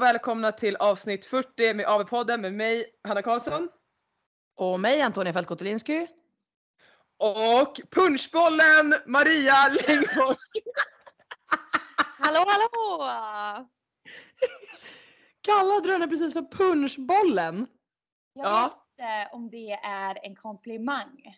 och välkomna till avsnitt 40 med AV-podden med mig Hanna Karlsson. Och mig Antonia Fält Kotelinski. Och punschbollen Maria Längfors. hallå hallå! Kallade du henne precis för punschbollen? Jag Ja. vet inte om det är en komplimang.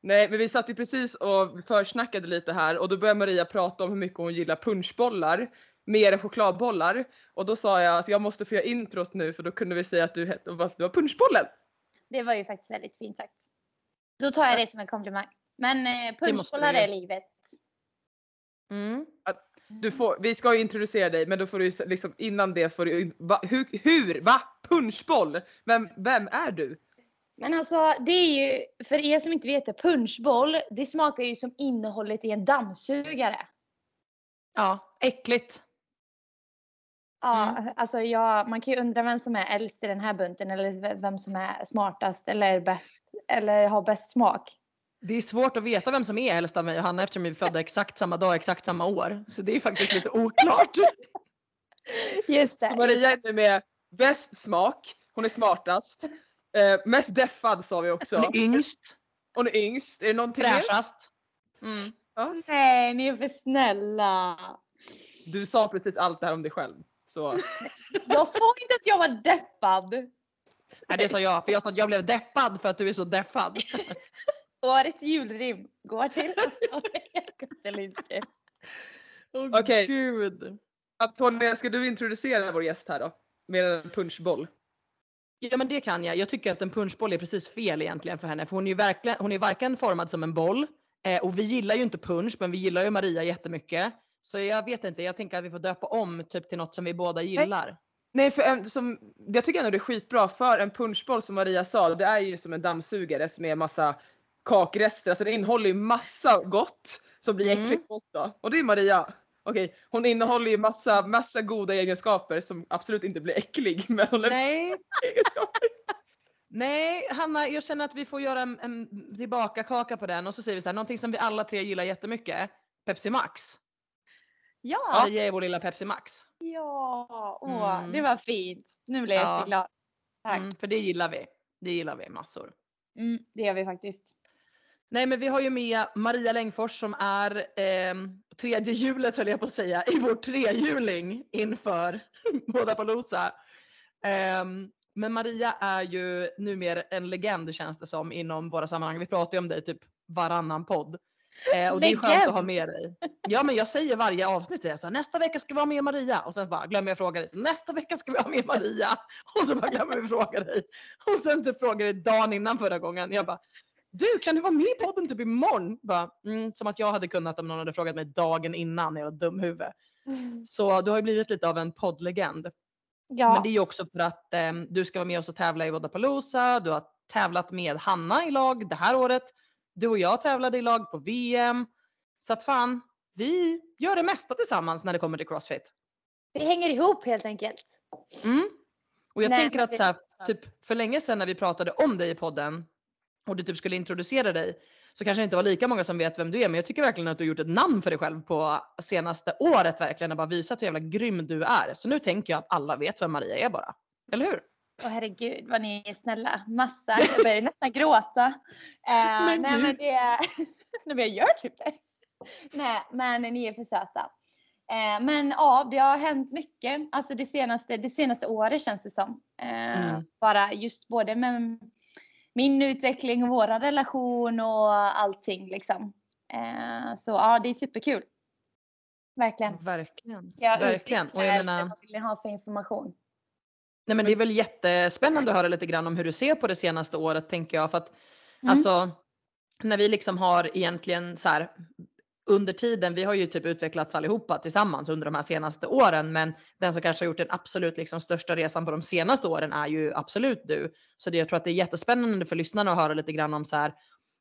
Nej men vi satt ju precis och försnackade lite här och då började Maria prata om hur mycket hon gillar punschbollar. Mer än chokladbollar. Och då sa jag att jag måste få göra introt nu för då kunde vi säga att du, att du var punschbollen. Det var ju faktiskt väldigt fint sagt. Då tar jag det som en komplimang. Men eh, punschbollar är livet. Mm. Du får, vi ska ju introducera dig men då får du liksom innan det får du va, hur, hur, va? Punschboll? Vem, vem är du? Men alltså det är ju, för er som inte vet det, punschboll, det smakar ju som innehållet i en dammsugare. Ja, äckligt. Ja, alltså jag, man kan ju undra vem som är äldst i den här bunten eller vem som är smartast eller bäst eller har bäst smak. Det är svårt att veta vem som är äldst av mig och Hanna eftersom vi är födda exakt samma dag, exakt samma år. Så det är faktiskt lite oklart. Just Så Maria är nu med bäst smak, hon är smartast. Eh, mest deffad sa vi också. Hon är yngst, Hon är yngst. Är det någonting mer? fräschast. Mm. Nej, ni är för snälla. Du sa precis allt det här om dig själv. Så Jag sa inte att jag var deppad. Nej, det sa jag, för jag sa att jag blev deppad för att du är så deffad. Årets julrim går till Kotelinski. Åh Okej. gud. Antonija, ska du introducera vår gäst här då? Med en punschboll. Ja men det kan jag. Jag tycker att en punschboll är precis fel egentligen för henne. För hon är ju verkligen, hon är varken formad som en boll eh, och vi gillar ju inte punsch men vi gillar ju Maria jättemycket. Så jag vet inte, jag tänker att vi får döpa om typ till något som vi båda gillar. Nej, för en, som, jag tycker ändå det är skitbra för en punschboll som Maria sa, det är ju som en dammsugare som är massa kakrester. Alltså det innehåller ju massa gott som blir Mm. äckligt oss då. Och det är Maria. Okej, hon innehåller ju massa, massa goda egenskaper som absolut inte blir äcklig. Men hon Nej, egenskaper. nej Hanna, jag känner att vi får göra en, en tillbakakaka på den och så säger vi så här, någonting som vi alla tre gillar jättemycket. Pepsi Max. Ja, Maria är vår lilla Pepsi Max. ja, åh, Mm. det var fint. Nu blev jag Ja. jätteglad. Tack. Mm, för det gillar vi. Det gillar vi massor. Mm, det gör vi faktiskt. Nej men vi har ju med Maria Längfors som är eh, tredje hjulet höll jag på att säga i vår trehjuling inför Bådapalooza. Eh, men Maria är ju numera en legend känns det som inom våra sammanhang. Vi pratar ju om dig typ varannan podd. Eh, och det är skönt att ha med dig. Ja men jag säger varje avsnitt jag så här, nästa vecka ska vi ha med Maria och sen bara glömmer jag fråga dig. Nästa vecka ska vi ha med Maria och så bara glömmer vi fråga dig. Och sen typ frågar dig dagen innan förra gången. Jag bara du kan du vara med i podden typ imorgon? Bara, mm, som att jag hade kunnat om någon hade frågat mig dagen innan jag var dum huvud. Så du har ju blivit lite av en poddlegend. Ja, Men det är ju också för att eh, du ska vara med oss och tävla i Vodapalooza. Du har tävlat med Hanna i lag det här året. Du och jag tävlade i lag på VM. Så att fan, vi gör det mesta tillsammans när det kommer till Crossfit. vi hänger ihop helt enkelt. Mm. Och jag Nej, tänker att så här, typ för länge sedan när vi pratade om dig i podden och du typ skulle introducera dig så kanske det inte var lika många som vet vem du är men jag tycker verkligen att du har gjort ett namn för dig själv på senaste året verkligen och bara visat hur jävla grym du är. Så nu tänker jag att alla vet vem Maria är bara. Eller hur? Åh herregud vad ni är snälla. Massa. Jag börjar nästan gråta. Eh, Men nej men det nej men jag gör typ det. Nej men ni är för söta. Eh, men ja, det har hänt mycket. Alltså det senaste, det senaste året känns det som. Eh, Mm. Bara just både med min utveckling och våra relation och allting liksom. Eh, så ja, det är superkul. Verkligen. Verkligen. Jag Verkligen. Och jag menar, vad vill ni ha för information? Nej men det är väl jättespännande att höra lite grann om hur du ser på det senaste året tänker jag. För att Mm. alltså när vi liksom har egentligen så här under tiden, vi har ju typ utvecklats allihopa tillsammans under de här senaste åren, men den som kanske har gjort den absolut liksom största resan på de senaste åren är ju absolut du. Så det, jag tror att det är jättespännande för lyssnarna att höra lite grann om så här,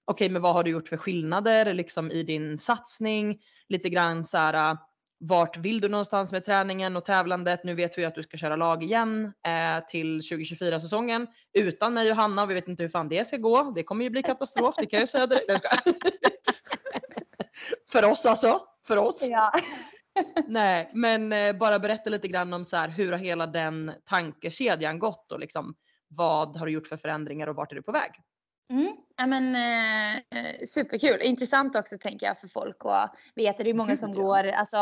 okej, men vad har du gjort för skillnader liksom i din satsning? Lite grann så här, vart vill du någonstans med träningen och tävlandet? Nu vet vi att du ska köra lag igen eh, till 2024 säsongen utan mig och Hanna. Vi vet inte hur fan det ska gå. Det kommer ju bli katastrof, det kan jag säga direkt. För oss alltså. För oss. Ja. Nej, men eh, bara berätta lite grann om så här, hur har hela den tankekedjan gått och liksom vad har du gjort för förändringar och vart är du på väg? Mm. Ja, men, eh, superkul. Intressant också tänker jag för folk att veta. Det är många som går alltså,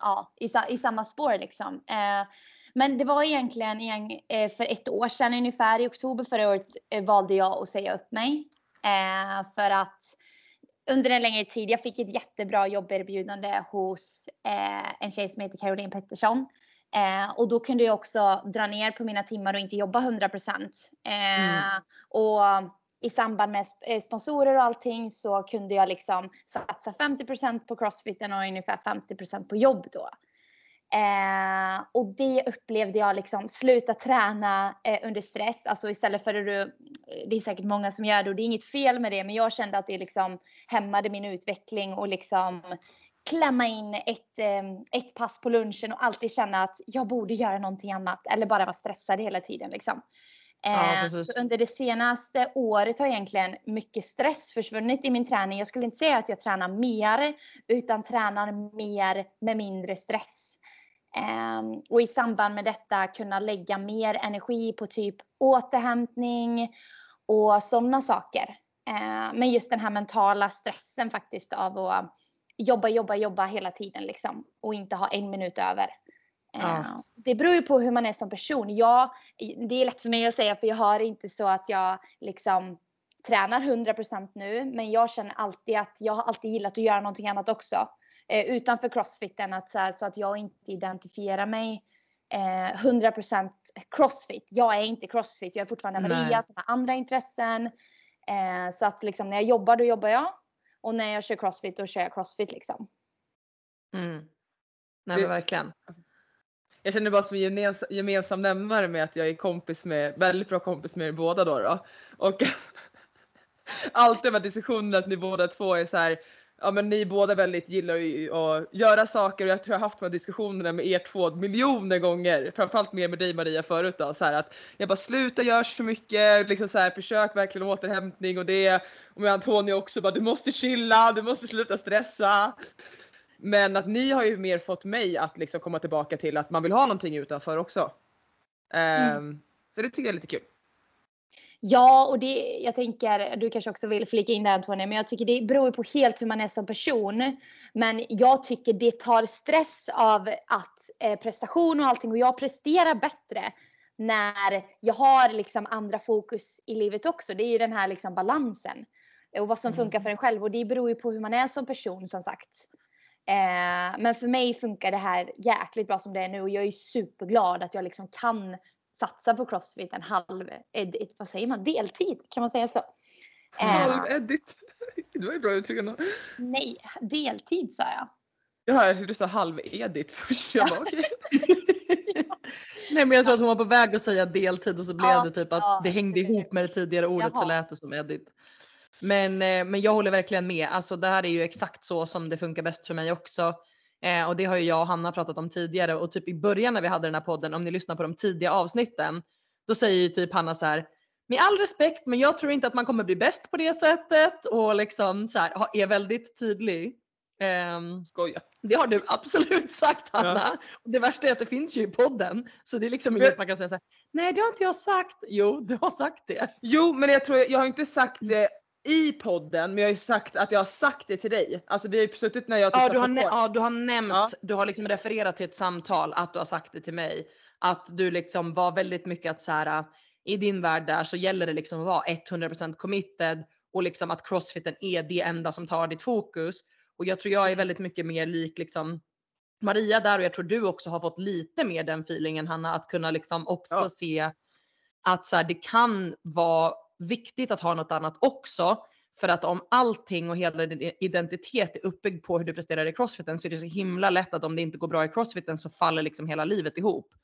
ja, i, i samma spår liksom. Eh, men det var egentligen igen, eh, för ett år sedan ungefär, i oktober förra året, eh, valde jag att säga upp mig. Eh, för att under en längre tid, jag fick ett jättebra jobberbjudande hos eh, en tjej som heter Caroline Pettersson. Eh, och då kunde jag också dra ner på mina timmar och inte jobba 100 procent. Eh, Mm. Och i samband med eh, sponsorer och allting så kunde jag liksom satsa 50 på crossfiten och ungefär 50 på jobb då. Eh, och det upplevde jag liksom, sluta träna eh, under stress, alltså istället för att du, eh, det är säkert många som gör det och det är inget fel med det, men jag kände att det liksom hämmade min utveckling och liksom klämma in ett, eh, ett pass på lunchen och alltid känna att jag borde göra någonting annat eller bara vara stressad hela tiden liksom. Ja, Eh, så under det senaste året har egentligen mycket stress försvunnit i min träning. Jag skulle inte säga att jag tränar mer utan tränar mer med mindre stress. Ehm, och i samband med detta kunna lägga mer energi på typ återhämtning och sådana saker. Ehm, men just den här mentala stressen faktiskt av att jobba, jobba, jobba hela tiden liksom och inte ha en minut över. Ja. Ehm, Det beror ju på hur man är som person. Jag, det är lätt för mig att säga för jag har inte så att jag liksom tränar 100% nu men jag känner alltid att jag har alltid gillat att göra någonting annat också eh, utanför crossfiten att så, här, så att jag inte identifierar mig eh, 100% crossfit. Jag är inte crossfit, jag är fortfarande Nej. Maria som har andra intressen. Eh, så att liksom när jag jobbar då jobbar jag och när jag kör crossfit då kör jag crossfit liksom. Mm. Nej Det- men verkligen. Jag känner bara som gemens, gemensam nämnare med att jag är kompis med, väldigt bra kompis med er båda då. då. Och alltid de här diskussionerna att ni båda två är så här, ja men ni båda väldigt gillar ju att göra saker och jag tror jag har haft de här diskussionerna med er två miljoner gånger, framförallt mer med dig Maria förut då, så här att jag bara sluta gör så mycket, liksom så här försök verkligen återhämtning och det och med Antonio också bara du måste chilla, du måste sluta stressa. Men att ni har ju mer fått mig att liksom komma tillbaka till att man vill ha någonting utanför också. Ehm, Så det tycker jag är lite kul. Ja, och det, jag tänker, du kanske också vill flika in där Antonija, men jag tycker det beror på helt hur man är som person. Men jag tycker det tar stress av att eh, prestation och allting och jag presterar bättre när jag har liksom andra fokus i livet också. Det är ju den här liksom balansen och vad som Mm. funkar för en själv och det beror ju på hur man är som person som sagt. Eh, men för mig funkar det här jäkligt bra som det är nu och jag är superglad att jag liksom kan satsa på crossfit en halv, ed, ed, vad säger man, deltid? Kan man säga så? Eh, Halv-edit. Det var ju bra uttryck ändå. nej, deltid sa jag. Jaha, jag tyckte du sa halv-edit först. Jag bara, okej. Nej men jag tror att hon var på väg att säga deltid och så blev Ja, det typ att ja, det hängde ihop med det tidigare ordet så Jaha. lät det som edit. Men, eh, men jag håller verkligen med. Alltså det här är ju exakt så som det funkar bäst för mig också. Eh, och det har ju jag och Hanna pratat om tidigare och typ i början när vi hade den här podden, om ni lyssnar på de tidiga avsnitten, då säger ju typ Hanna så här, med all respekt, men jag tror inte att man kommer bli bäst på det sättet och liksom så här, är väldigt tydlig. Ehm, Skoja. det har du absolut sagt Hanna. Och det värsta är att det finns ju i podden. Så det är liksom inget man kan säga så här, nej det har inte jag sagt. Jo, du har sagt det. Jo, men jag tror jag har inte sagt det i podden, men jag har ju sagt att jag har sagt det till dig. Alltså vi har ju suttit när jag Ja, du har, på ja, du har nämnt, Ja. du har liksom refererat till ett samtal att du har sagt det till mig. Att du liksom var väldigt mycket att så här, i din värld där så gäller det liksom att vara 100% committed och liksom att crossfiten är det enda som tar ditt fokus. Och jag tror jag är väldigt mycket mer lik liksom Maria där och jag tror du också har fått lite mer den feelingen Hanna att kunna liksom också Ja. se att så här, det kan vara viktigt att ha något annat också. För att om allting och hela din identitet är uppbyggd på hur du presterar i crossfiten så är det så himla lätt att om det inte går bra i crossfiten så faller liksom hela livet ihop.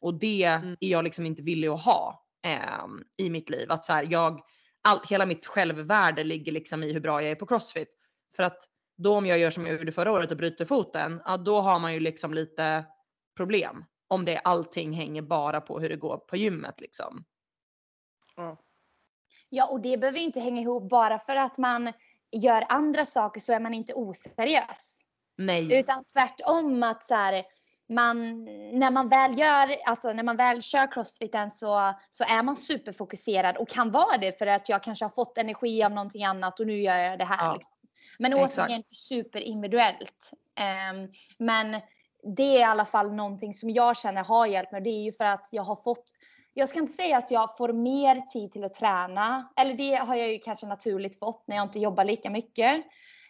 Och det Mm. är jag liksom inte villig att ha ehm, i mitt liv. Att så här, jag, allt, hela mitt självvärde ligger liksom i hur bra jag är på crossfit. För att då om jag gör som jag gjorde förra året och bryter foten, ja, då har man ju liksom lite problem. Om det allting hänger bara på hur det går på gymmet liksom. Ja. Ja, och det behöver ju inte hänga ihop bara för att man gör andra saker så är man inte oseriös. Nej. Utan tvärtom att så här, man, när man väl gör, alltså när man väl kör crossfiten så, så är man superfokuserad och kan vara det för att jag kanske har fått energi av någonting annat och nu gör jag det här. Ja. Liksom. Men återigen superindividuellt. Um, men det är i alla fall någonting som jag känner har hjälpt mig. Det är ju för att jag har fått jag ska inte säga att jag får mer tid till att träna. Eller det har jag ju kanske naturligt fått när jag inte jobbar lika mycket.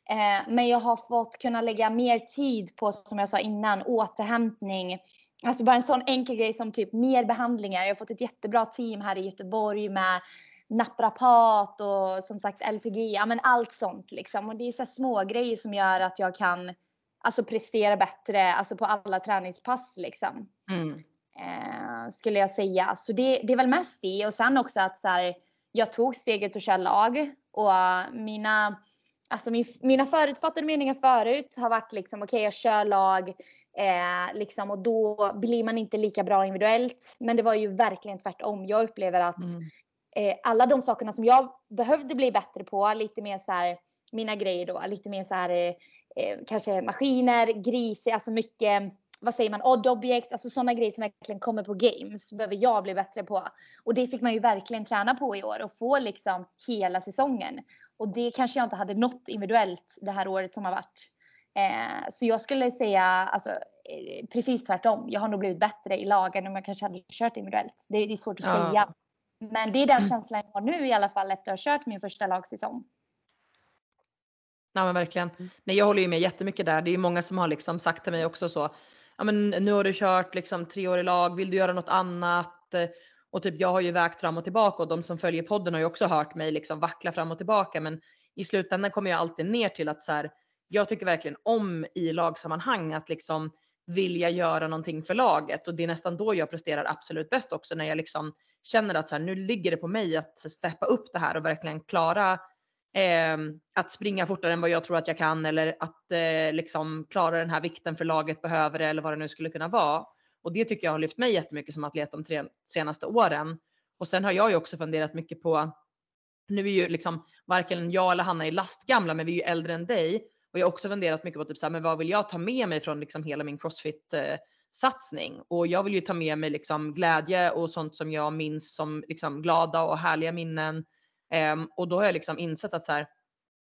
Eh, men jag har fått kunna lägga mer tid på, som jag sa innan, återhämtning. Alltså bara en sån enkel grej som typ mer behandlingar. Jag har fått ett jättebra team här i Göteborg med naprapat och som sagt LPG. Ja men allt sånt liksom. Och det är så små grejer som gör att jag kan alltså prestera bättre alltså på alla träningspass liksom Mm eh, skulle jag säga. Så det, det är väl mest det och sen också att så här, jag tog steget att köra lag och mina, alltså min, mina förutfattade meningar förut har varit liksom okej jag kör lag eh, liksom och då blir man inte lika bra individuellt. Men det var ju verkligen tvärtom. Jag upplever att Mm. eh, alla de sakerna som jag behövde bli bättre på, lite mer så här, mina grejer då, lite mer så här, eh, eh, kanske maskiner, gris, alltså mycket, vad säger man, odd objects, alltså sådana grejer som verkligen kommer på games, behöver jag bli bättre på. Och det fick man ju verkligen träna på i år och få liksom hela säsongen. Och det kanske jag inte hade nått individuellt det här året som har varit. Eh, så jag skulle säga alltså, eh, precis tvärtom. Jag har nog blivit bättre i lagen om jag kanske hade kört individuellt. Det, det är svårt att Ja. säga. Men det är den Mm. känslan jag har nu i alla fall efter att ha kört min första lagsäsong. Ja men verkligen. Nej, jag håller ju med jättemycket där. Det är ju många som har liksom sagt till mig också så. Ja men nu har du kört liksom tre år i lag. Vill du göra något annat? Och typ jag har ju vägt fram och tillbaka och de som följer podden har ju också hört mig liksom vackla fram och tillbaka. Men i slutändan kommer jag alltid ner till att så här, jag tycker verkligen om i lagsammanhang att liksom vilja göra någonting för laget och det är nästan då jag presterar absolut bäst också när jag liksom känner att så här, nu ligger det på mig att steppa upp det här och verkligen klara eh, att springa fortare än vad jag tror att jag kan eller att eh, liksom klara den här vikten för laget behöver det eller vad det nu skulle kunna vara. Och det tycker jag har lyft mig jättemycket som atlet de tre senaste åren. Och sen har jag ju också funderat mycket på, nu är ju liksom varken jag eller Hanna är lastgamla, men vi är ju äldre än dig. Och jag har också funderat mycket på typ så här, men vad vill jag ta med mig från liksom hela min crossfit eh, satsning? Och jag vill ju ta med mig liksom glädje och sånt som jag minns som liksom glada och härliga minnen. Ehm, och då har jag liksom insett att så här,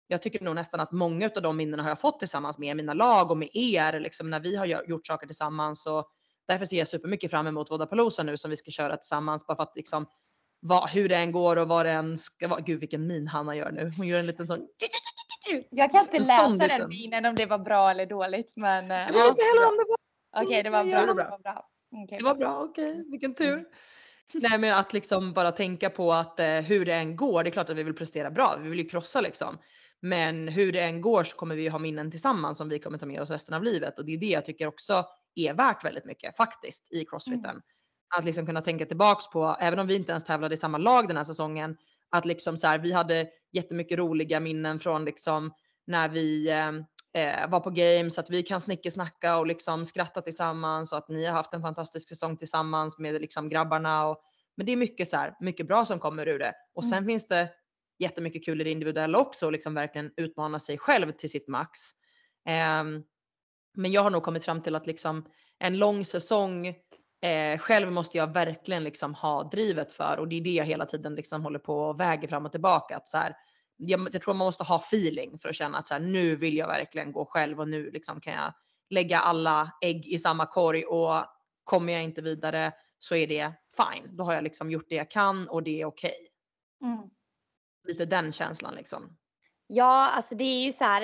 jag tycker nog nästan att många av de minnena har jag fått tillsammans med mina lag och med er, liksom när vi har gjort saker tillsammans. Och därför ser jag supermycket fram emot Vodapalooza nu som vi ska köra tillsammans, bara för att liksom vad, hur det än går och vad det än ska vara. Gud vilken min Hanna gör nu. Hon gör en liten sån. Jag kan inte läsa den liten. minen om det var bra eller dåligt. Men eh, Jag vet inte heller om det var, okej, det var bra. Det var bra. Det var bra. Okej, vilken tur. Nej, men att liksom bara tänka på att eh, hur det än går. Det är klart att vi vill prestera bra. Vi vill ju krossa liksom. Men hur det än går så kommer vi ju ha minnen tillsammans som vi kommer ta med oss resten av livet och det är det jag tycker också är värt väldigt mycket faktiskt i crossfiten. Att liksom kunna tänka tillbaks på, även om vi inte ens tävlade i samma lag den här säsongen, att liksom så här, vi hade jättemycket roliga minnen från liksom när vi eh, eh, var på games, att vi kan snickesnacka och liksom skratta tillsammans och att ni har haft en fantastisk säsong tillsammans med liksom grabbarna. Och, men det är mycket så här, mycket bra som kommer ur det. Och sen Mm. finns det jättemycket kul i det individuella också och liksom verkligen utmana sig själv till sitt max. Ehm, men jag har nog kommit fram till att liksom en lång säsong eh, själv måste jag verkligen liksom ha drivet för och det är det jag hela tiden liksom håller på och väger fram och tillbaka. Att så här, jag, jag tror man måste ha feeling för att känna att så här, nu vill jag verkligen gå själv och nu liksom kan jag lägga alla ägg i samma korg och kommer jag inte vidare så är det fine. Då har jag liksom gjort det jag kan och det är okej. Mm. Lite den känslan liksom. Ja, alltså det är ju så här.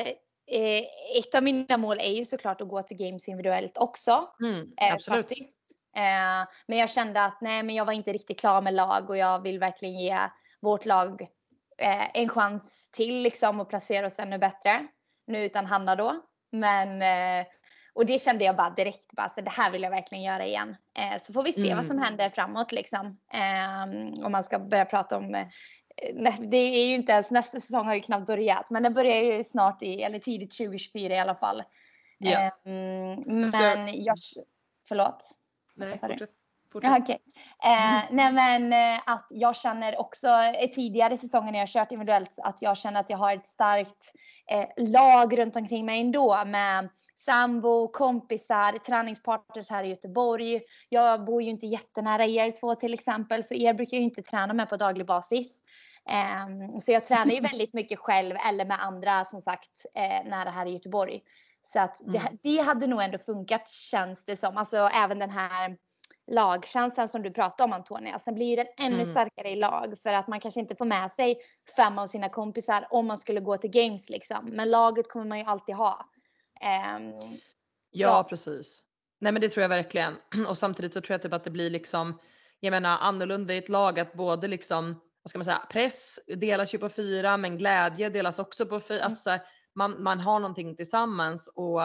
Eh, ett av mina mål är ju såklart att gå till games individuellt också. Mm, Eh, absolut. faktiskt. Eh, men jag kände att nej, men jag var inte riktigt klar med lag och jag vill verkligen ge vårt lag eh, en chans till liksom och placera oss ännu bättre. Nu utan Hanna då. Men eh, och det kände jag bara direkt bara så det här vill jag verkligen göra igen. Eh, så får vi se Mm. vad som händer framåt liksom. Eh, om man ska börja prata om eh, det är ju inte ens nästa säsong har ju knappt börjat, men den börjar ju snart i eller tidigt 2024 i alla fall. Ja. Eh, men jag, förlåt. Nej, fortsätt. Ja, Okej. Eh, nej men eh, att jag känner också eh, tidigare säsonger när jag kört individuellt att jag känner att jag har ett starkt eh, lag runt omkring mig ändå med sambo, kompisar, träningspartners här i Göteborg. Jag bor ju inte jättenära er två till exempel så er brukar jag ju inte träna med på daglig basis. Ehm, så jag tränar ju väldigt mycket själv eller med andra som sagt eh, nära här i Göteborg. Så att det, Mm. det hade nog ändå funkat känns det som. Alltså även den här lagkänslan som du pratade om Antonia. Sen blir ju den ännu Mm. starkare i lag för att man kanske inte får med sig fem av sina kompisar om man skulle gå till games liksom. Men laget kommer man ju alltid ha. Ehm, Ja, Ja. precis. Nej men det tror jag verkligen. Och samtidigt så tror jag typ att det blir liksom, jag menar annorlunda i ett lag att både liksom, vad ska man säga, press delas ju på fyra men glädje delas också på fyra. Alltså så här, man, man har någonting tillsammans och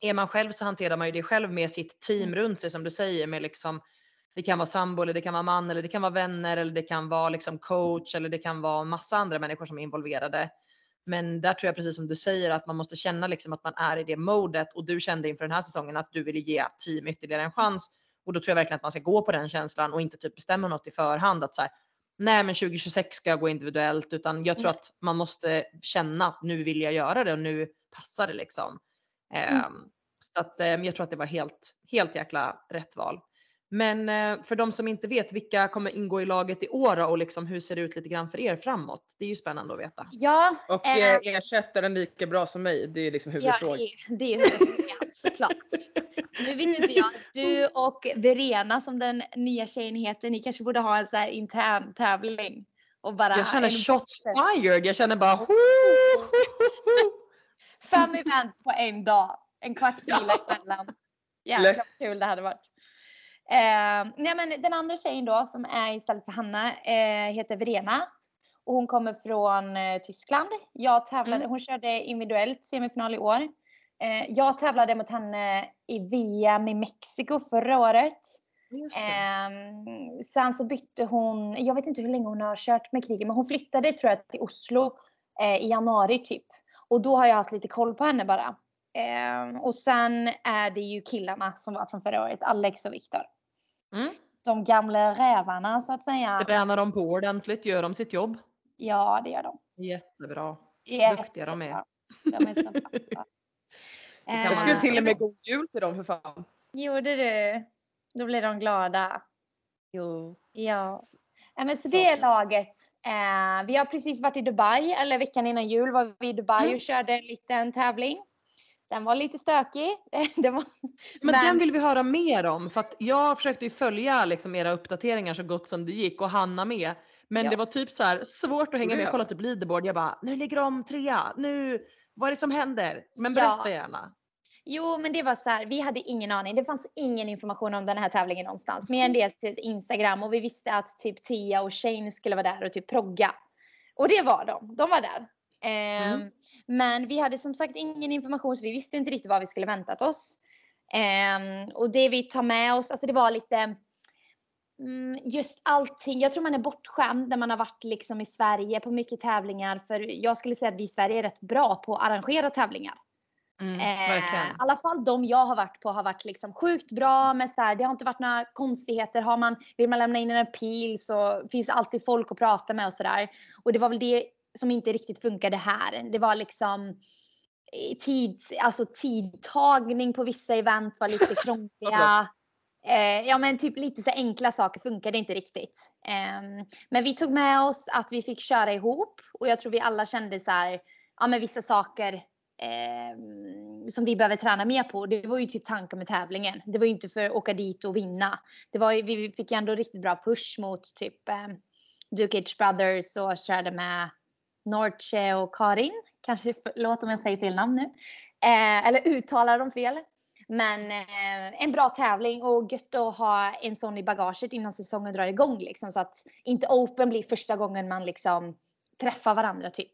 är man själv så hanterar man ju det själv med sitt team runt sig som du säger med liksom det kan vara sambo eller det kan vara man eller det kan vara vänner eller det kan vara liksom coach eller det kan vara massa andra människor som är involverade. Men där tror jag precis som du säger att man måste känna liksom att man är i det modet och du kände inför den här säsongen att du ville ge team ytterligare en chans. Och då tror jag verkligen att man ska gå på den känslan och inte typ bestämma något i förhand att så här, nej men 2026 ska jag gå individuellt utan jag tror Nej. att man måste känna att nu vill jag göra det och nu passar det liksom. Mm. Ehm, Så att eh, jag tror att det var helt, helt jäkla rätt val. Men eh, för de som inte vet, vilka kommer ingå i laget i år och liksom hur ser det ut lite grann för er framåt? Det är ju spännande att veta. ja, Och Eh. eh, ersätter den lika bra som mig? Det är liksom ja huvudfrågan. det, det är ju huvudfrågan såklart. Nu vet inte jag, du och Verena som den nya tjejen heter, ni kanske borde ha en så här intern tävling. Och bara Jag känner shots fired. Jag känner bara Fem event på en dag. En kvarts mila emellan. Jäklar vad kul det hade varit. Eh, nej men den andra tjejen då som är istället för Hanna eh, heter Verena. Och hon kommer från eh, Tyskland. Jag tävlade, Mm. hon körde individuellt semifinal i år. Eh, jag tävlade mot henne i VM i Mexiko förra året. Ehm, sen så bytte hon, jag vet inte hur länge hon har kört med kriget, men hon flyttade tror jag till Oslo eh, i januari typ. Och då har jag haft lite koll på henne bara. Ehm, och sen är det ju killarna som var från förra året, Alex och Viktor. Mm. De gamla rävarna så att säga. Tränar de på ordentligt? Gör de sitt jobb? Ja, det gör de. Jättebra. Jättebra. Duktiga de är. De är så bra. kan Jag skulle Ehm, till och med god jul till dem för fan. Gjorde du? Då blir de glada. Jo. Ja. Ja, men så det är laget. Eh, vi har precis varit i Dubai, eller veckan innan jul var vi i Dubai Mm. och körde en liten tävling. Den var lite stökig. Var, Men, Men- den vill vi höra mer om för att jag försökte ju följa liksom era uppdateringar så gott som det gick och Hanna med. Men Ja. det var typ så här svårt att hänga med. Ja. Jag kollade typ leaderboard. Jag bara, nu ligger de trea. Nu, vad är det som händer? Men Ja. berätta gärna. Jo, men det var så här, vi hade ingen aning. Det fanns ingen information om den här tävlingen någonstans. Mer än det till Instagram och vi visste att typ Tia och Shane skulle vara där och typ progga. Och det var de. De var där. Ehm, Mm. Men vi hade som sagt ingen information så vi visste inte riktigt vad vi skulle väntat oss. Ehm, och det vi tar med oss, alltså det var lite mm, just allting. Jag tror man är bortskämd när man har varit liksom i Sverige på mycket tävlingar. För jag skulle säga att vi i Sverige är rätt bra på att arrangera tävlingar. Mm, Eh. I alla fall de jag har varit på har varit liksom sjukt bra med så här, det har inte varit några konstigheter. Har man, vill man lämna in en appeal så finns alltid folk att prata med och sådär. Och det var väl det som inte riktigt funkade här. Det var liksom eh, tid, alltså tidtagning på vissa event var lite krångliga. Eh, ja men typ lite så enkla saker funkade inte riktigt. Ehm, men vi tog med oss att vi fick köra ihop och jag tror vi alla kände så här, ja men vissa saker eh, som vi behöver träna mer på. Det var ju typ tanken med tävlingen. Det var ju inte för att åka dit och vinna. Det var ju, vi fick ju ändå riktigt bra push mot typ eh, H Brothers och körde med Norche och Karin. Kanske förlåt om jag säger fel namn nu. Eh, eller uttalar dem fel. Men eh, en bra tävling och gött att ha en sån i bagaget innan säsongen drar igång liksom så att inte Open blir första gången man liksom träffar varandra typ.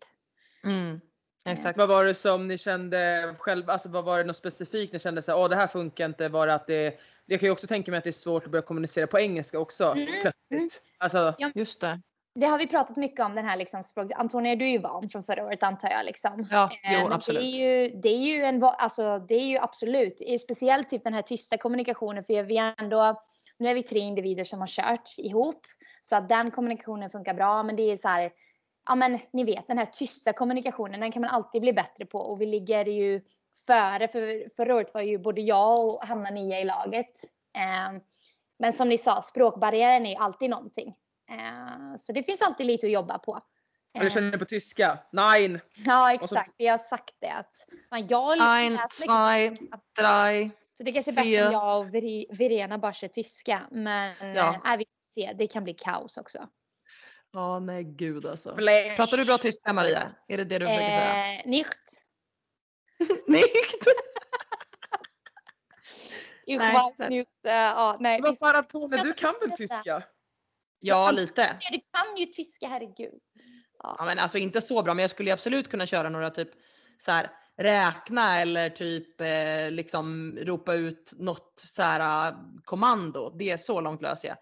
Mm, exakt. Vad var det som ni kände själva, alltså vad var det något specifikt ni kände så här, åh det här funkar inte, var det att det, jag kan ju också tänka mig att det är svårt att börja kommunicera på engelska också Mm, plötsligt. mm. Alltså, Ja. Just det. Det har vi pratat mycket om den här liksom språk. Antonia, du är ju van från förra året antar jag liksom. Ja, Eh, jo absolut. Det är ju, det är ju en, alltså det är ju absolut, speciellt typ den här tysta kommunikationen för vi har ändå nu är vi tre individer som har kört ihop så att den kommunikationen funkar bra. Men det är så här, ja men ni vet den här tysta kommunikationen, den kan man alltid bli bättre på och vi ligger ju före. För förra året var ju både jag och Hanna nya i laget. Eh, men som ni sa, språkbarriären är ju alltid någonting. Eh, så det finns alltid lite att jobba på. Eller Eh, känner ni på tyska? Nein! Ja så- exakt, vi har sagt det att man, jag mycket zwei, drei. Så det kanske är bättre om jag och Verena bara kör tyska. Men Ja. ja. vi får se, det kan bli kaos också. Ja, nej gud alltså. Flash. Pratar du bra tyska Maria? Är det det du försöker säga? Eh, nicht. Nikt! Ich Nej, weiß nicht. eh, ja, nej. Vad fan Tone, du kan väl tyska? Ja, lite. Du kan ju tyska, herregud. Ja, men alltså inte så bra, men jag skulle absolut kunna köra några typ så här räkna eller typ eh, liksom ropa ut något så här eh, kommando. Det är så långt löser jag.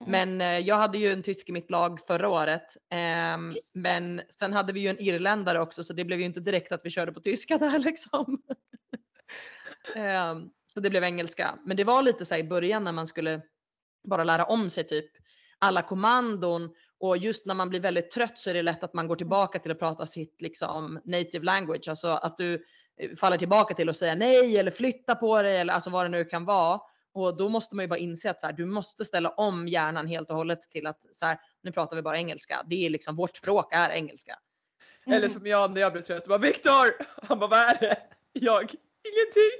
Mm. Men eh, jag hade ju en tysk i mitt lag förra året. det. men sen hade vi ju en irländare också så det blev ju inte direkt att vi körde på tyska där liksom. Ehm, så det blev engelska. Men det var lite så här i början när man skulle bara lära om sig typ alla kommandon och just när man blir väldigt trött så är det lätt att man går tillbaka till att prata sitt liksom native language, alltså att du eh, faller tillbaka till att säga nej eller flytta på dig eller alltså vad det nu kan vara. Och då måste man ju bara inse att så här, du måste ställa om hjärnan helt och hållet till att så här, nu pratar vi bara engelska. Det är liksom vårt språk är engelska. Mm. Eller som jag när jag blev trött. Jag bara Viktor! Han bara vad är det? Jag ingenting.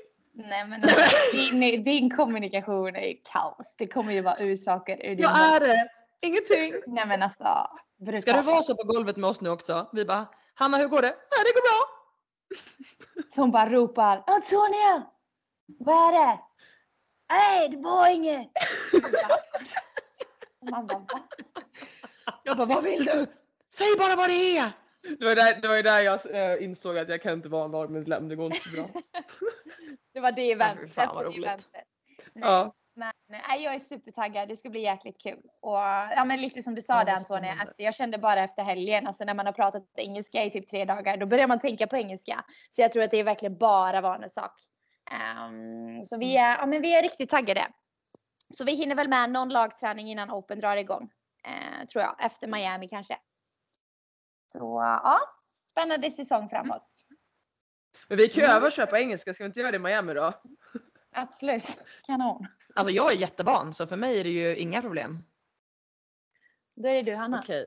Nej men alltså, din, din kommunikation är ju kaos. Det kommer ju vara ur saker ur din Vad mun. är det? Ingenting. Nej men alltså. Brutalt. Ska det vara så på golvet med oss nu också? Vi bara, Hanna hur går det? Nej det går bra. Så hon bara ropar Antonia! Vad är det? Nej det var inget! Man bara va? Jag bara, vad vill du? Säg bara vad det är. Det var där, det var ju där jag eh, insåg att jag kan inte vara en lagmedlem. Det går inte så bra. Det var det Alltså, eventet. fan, vad roligt. eventet. Nej, Ja. Men nej, jag är supertaggad. Det ska bli jäkligt kul. Och ja, men lite som du sa Ja, där spännande. Efter, jag kände bara efter helgen, alltså när man har pratat engelska i typ tre dagar, då börjar man tänka på engelska. Så jag tror att det är verkligen bara vanesak. Um, så vi är, ja, men vi är riktigt taggade. Så vi hinner väl med någon lagträning innan Open drar igång. Eh, tror jag. Efter Miami kanske. Så ja, spännande säsong framåt. Men vi kan ju Mm. öva och köpa engelska. Ska vi inte göra det i Miami då? Absolut. Kanon. Alltså jag är jättevan så för mig är det ju inga problem. Då är det du Hanna. Okej.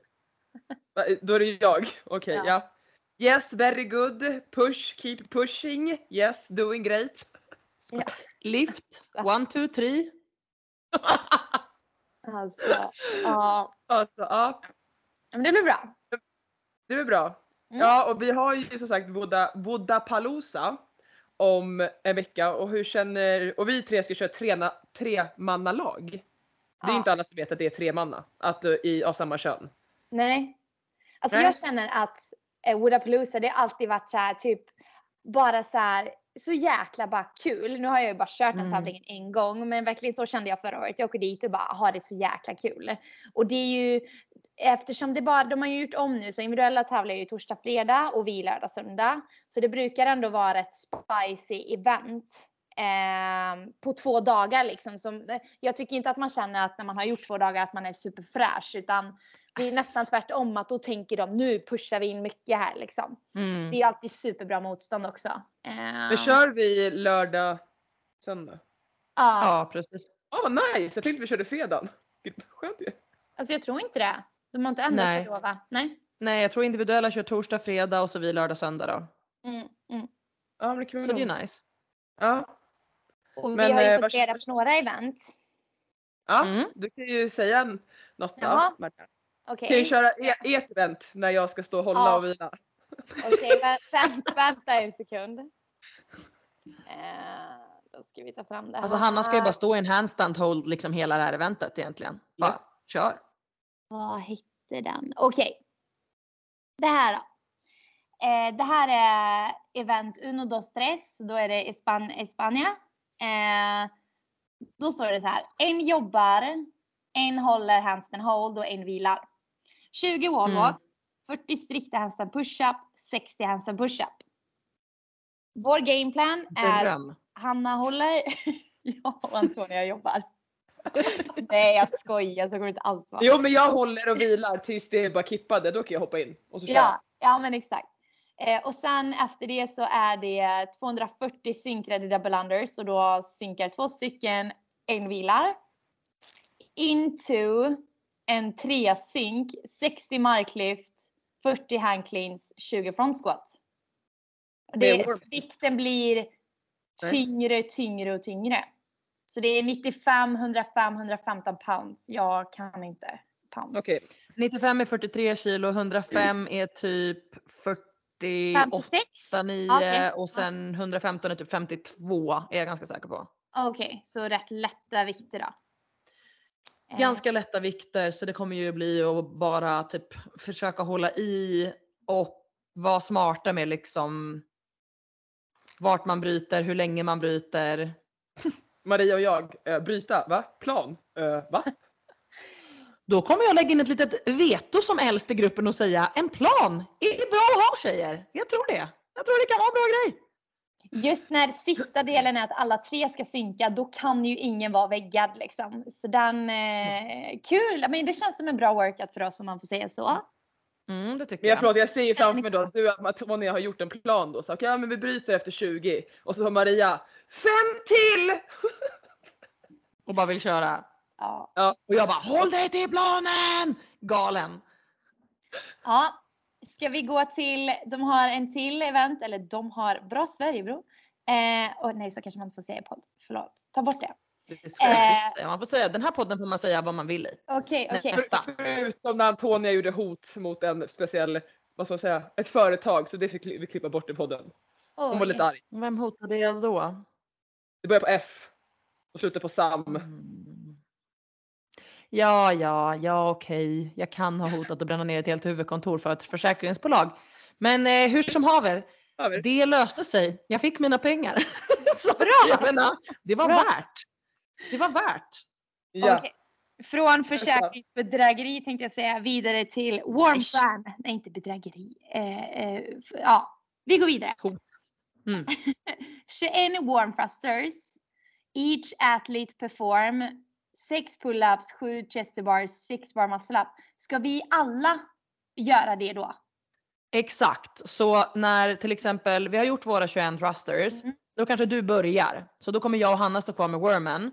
Va, Då är det jag. Okej, Ja. ja. Yes, very good. Push, keep pushing. Yes, doing great. Ja. Lift, one, two, three. Alltså, ja. Alltså, ja. Men det blir bra. Det är bra. Mm. Ja, och vi har ju som sagt Buddha, Buddhapalooza om en vecka och hur känner, och vi tre ska köra tre, tre mannalag. Det är Ja. inte alla som vet att det är tre manna, att uh, i, av samma kön. Nej. Alltså Nej. jag känner att eh, Woodapalooza det har alltid varit så här typ bara så här så jäkla bara kul. Nu har jag ju bara kört den Mm. tävlingen en gång men verkligen så kände jag förra året. Jag åker dit och bara har det så jäkla kul. Och det är ju eftersom det bara, de har ju gjort om nu så individuella tävlar ju torsdag, fredag och vi lördag, söndag. Så det brukar ändå vara ett spicy event. Eh, på två dagar liksom. Som, jag tycker inte att man känner att när man har gjort två dagar att man är superfräsch utan det är nästan tvärtom att då tänker de nu pushar vi in mycket här liksom. Mm. Det är alltid superbra motstånd också. Eh, Men kör vi lördag, söndag? ja, Ja precis. Ja vad nice! Jag tänkte vi körde fredagen. Gud, Skönt ju. alltså jag tror inte det. De har inte ändrat Nej. det då va? Nej. Nej jag tror individuella kör torsdag, fredag och så vi lördag, söndag då. Mm, mm. Ja men det kan vi Så det är nice. Ja. Och Men, vi har ju eh, fått reda på några event. ja, Mm. du kan ju säga något då. Marta. Okej. Kan ju köra e- ert event när jag ska stå och hålla Ja. och vila. Okej, vä- vä- vänta en sekund. Eh, då ska vi ta fram det här. Alltså Hanna ska ju bara stå i en handstand hold liksom hela det här eventet egentligen. Bara Ja. kör. Vad hette den? Okej. Det här då. Eh, det här är event Uno dos tres. Då är det i Span- i Spanien. Eh, då står det så här. En jobbar, en håller handstand hold och en vilar. 20 wall Mm. walks, 40 strikta handstand push-up, 60 handstand push-up. Vår gameplan är Dröm. Hanna håller, jag och Antonia jobbar. Nej jag skojar, så kommer det inte alls vara. Jo men jag håller och vilar tills det är bara kippade, då kan jag hoppa in och så kör. Ja, ja men exakt. Eh, och sen efter det så är det 240 synkrade double unders och då synkar två stycken, en vilar. Into en trea synk, 60 marklyft, 40 hand cleans, 20 front squat. Det vikten blir tyngre, tyngre och tyngre. Så det är 95, 105, 115 pounds. Jag kan inte pounds. Okej. 95 är 43 kilo, 105 är typ 48, 56? 9 Okej. och sen 115 är typ 52 är jag ganska säker på. Okej, så rätt lätta vikter då. Eh, Ganska lätta vikter så det kommer ju bli att bara typ försöka hålla i och vara smarta med liksom vart man bryter, hur länge man bryter. Maria och jag, eh, bryta, va? Plan? Eh, va? Då kommer jag lägga in ett litet veto som äldst i gruppen och säga en plan är bra att ha tjejer. Jag tror det. Jag tror det kan vara en bra grej. Just när sista delen är att alla tre ska synka, då kan ju ingen vara väggad liksom. Så den, eh, kul! Men det känns som en bra workout för oss om man får säga så. Mm, det tycker Men jag, jag. förlåt, jag ser ju framför mig då att du och Antonia har gjort en plan då. Så, okej, ja, men vi bryter efter 20 och så har Maria fem till! Och bara vill köra. Ja. Och jag bara håll dig till planen! Galen. ja. Ska vi gå till, de har en till event, eller de har, bra Sverige bro. Eh, och nej, så kanske man inte får säga i podd. Förlåt, ta bort det. Det ska Eh. Man får säga den här podden får man säga vad man vill i. Okej, Nej, okej. nästa. Förutom när Antonia gjorde hot mot en speciell, vad ska man säga, ett företag. Så det fick vi klippa bort i podden. Hon var lite arg. Vem hotade jag då? Det börjar på F och slutar på Sam. Mm. Ja, ja, ja okej. Jag kan ha hotat att bränna ner ett helt huvudkontor för ett försäkringsbolag. Men eh, hur som haver, Över. det löste sig. Jag fick mina pengar. Så Bra! menar, det var Bra. värt. Det var värt. Ja. Okej. Från försäkringsbedrägeri tänkte jag säga vidare till warm Nej. fan. Nej, inte bedrägeri. Eh, eh, ja, vi går vidare. Mm. 21 warm thrusters. Each athlete perform 6 pull-ups, 7 chest bars, 6 bar muscle up. Ska vi alla göra det då? Exakt, så när till exempel vi har gjort våra 21 thrusters, Mm. då kanske du börjar. Så då kommer jag och Hanna stå kvar med wormen.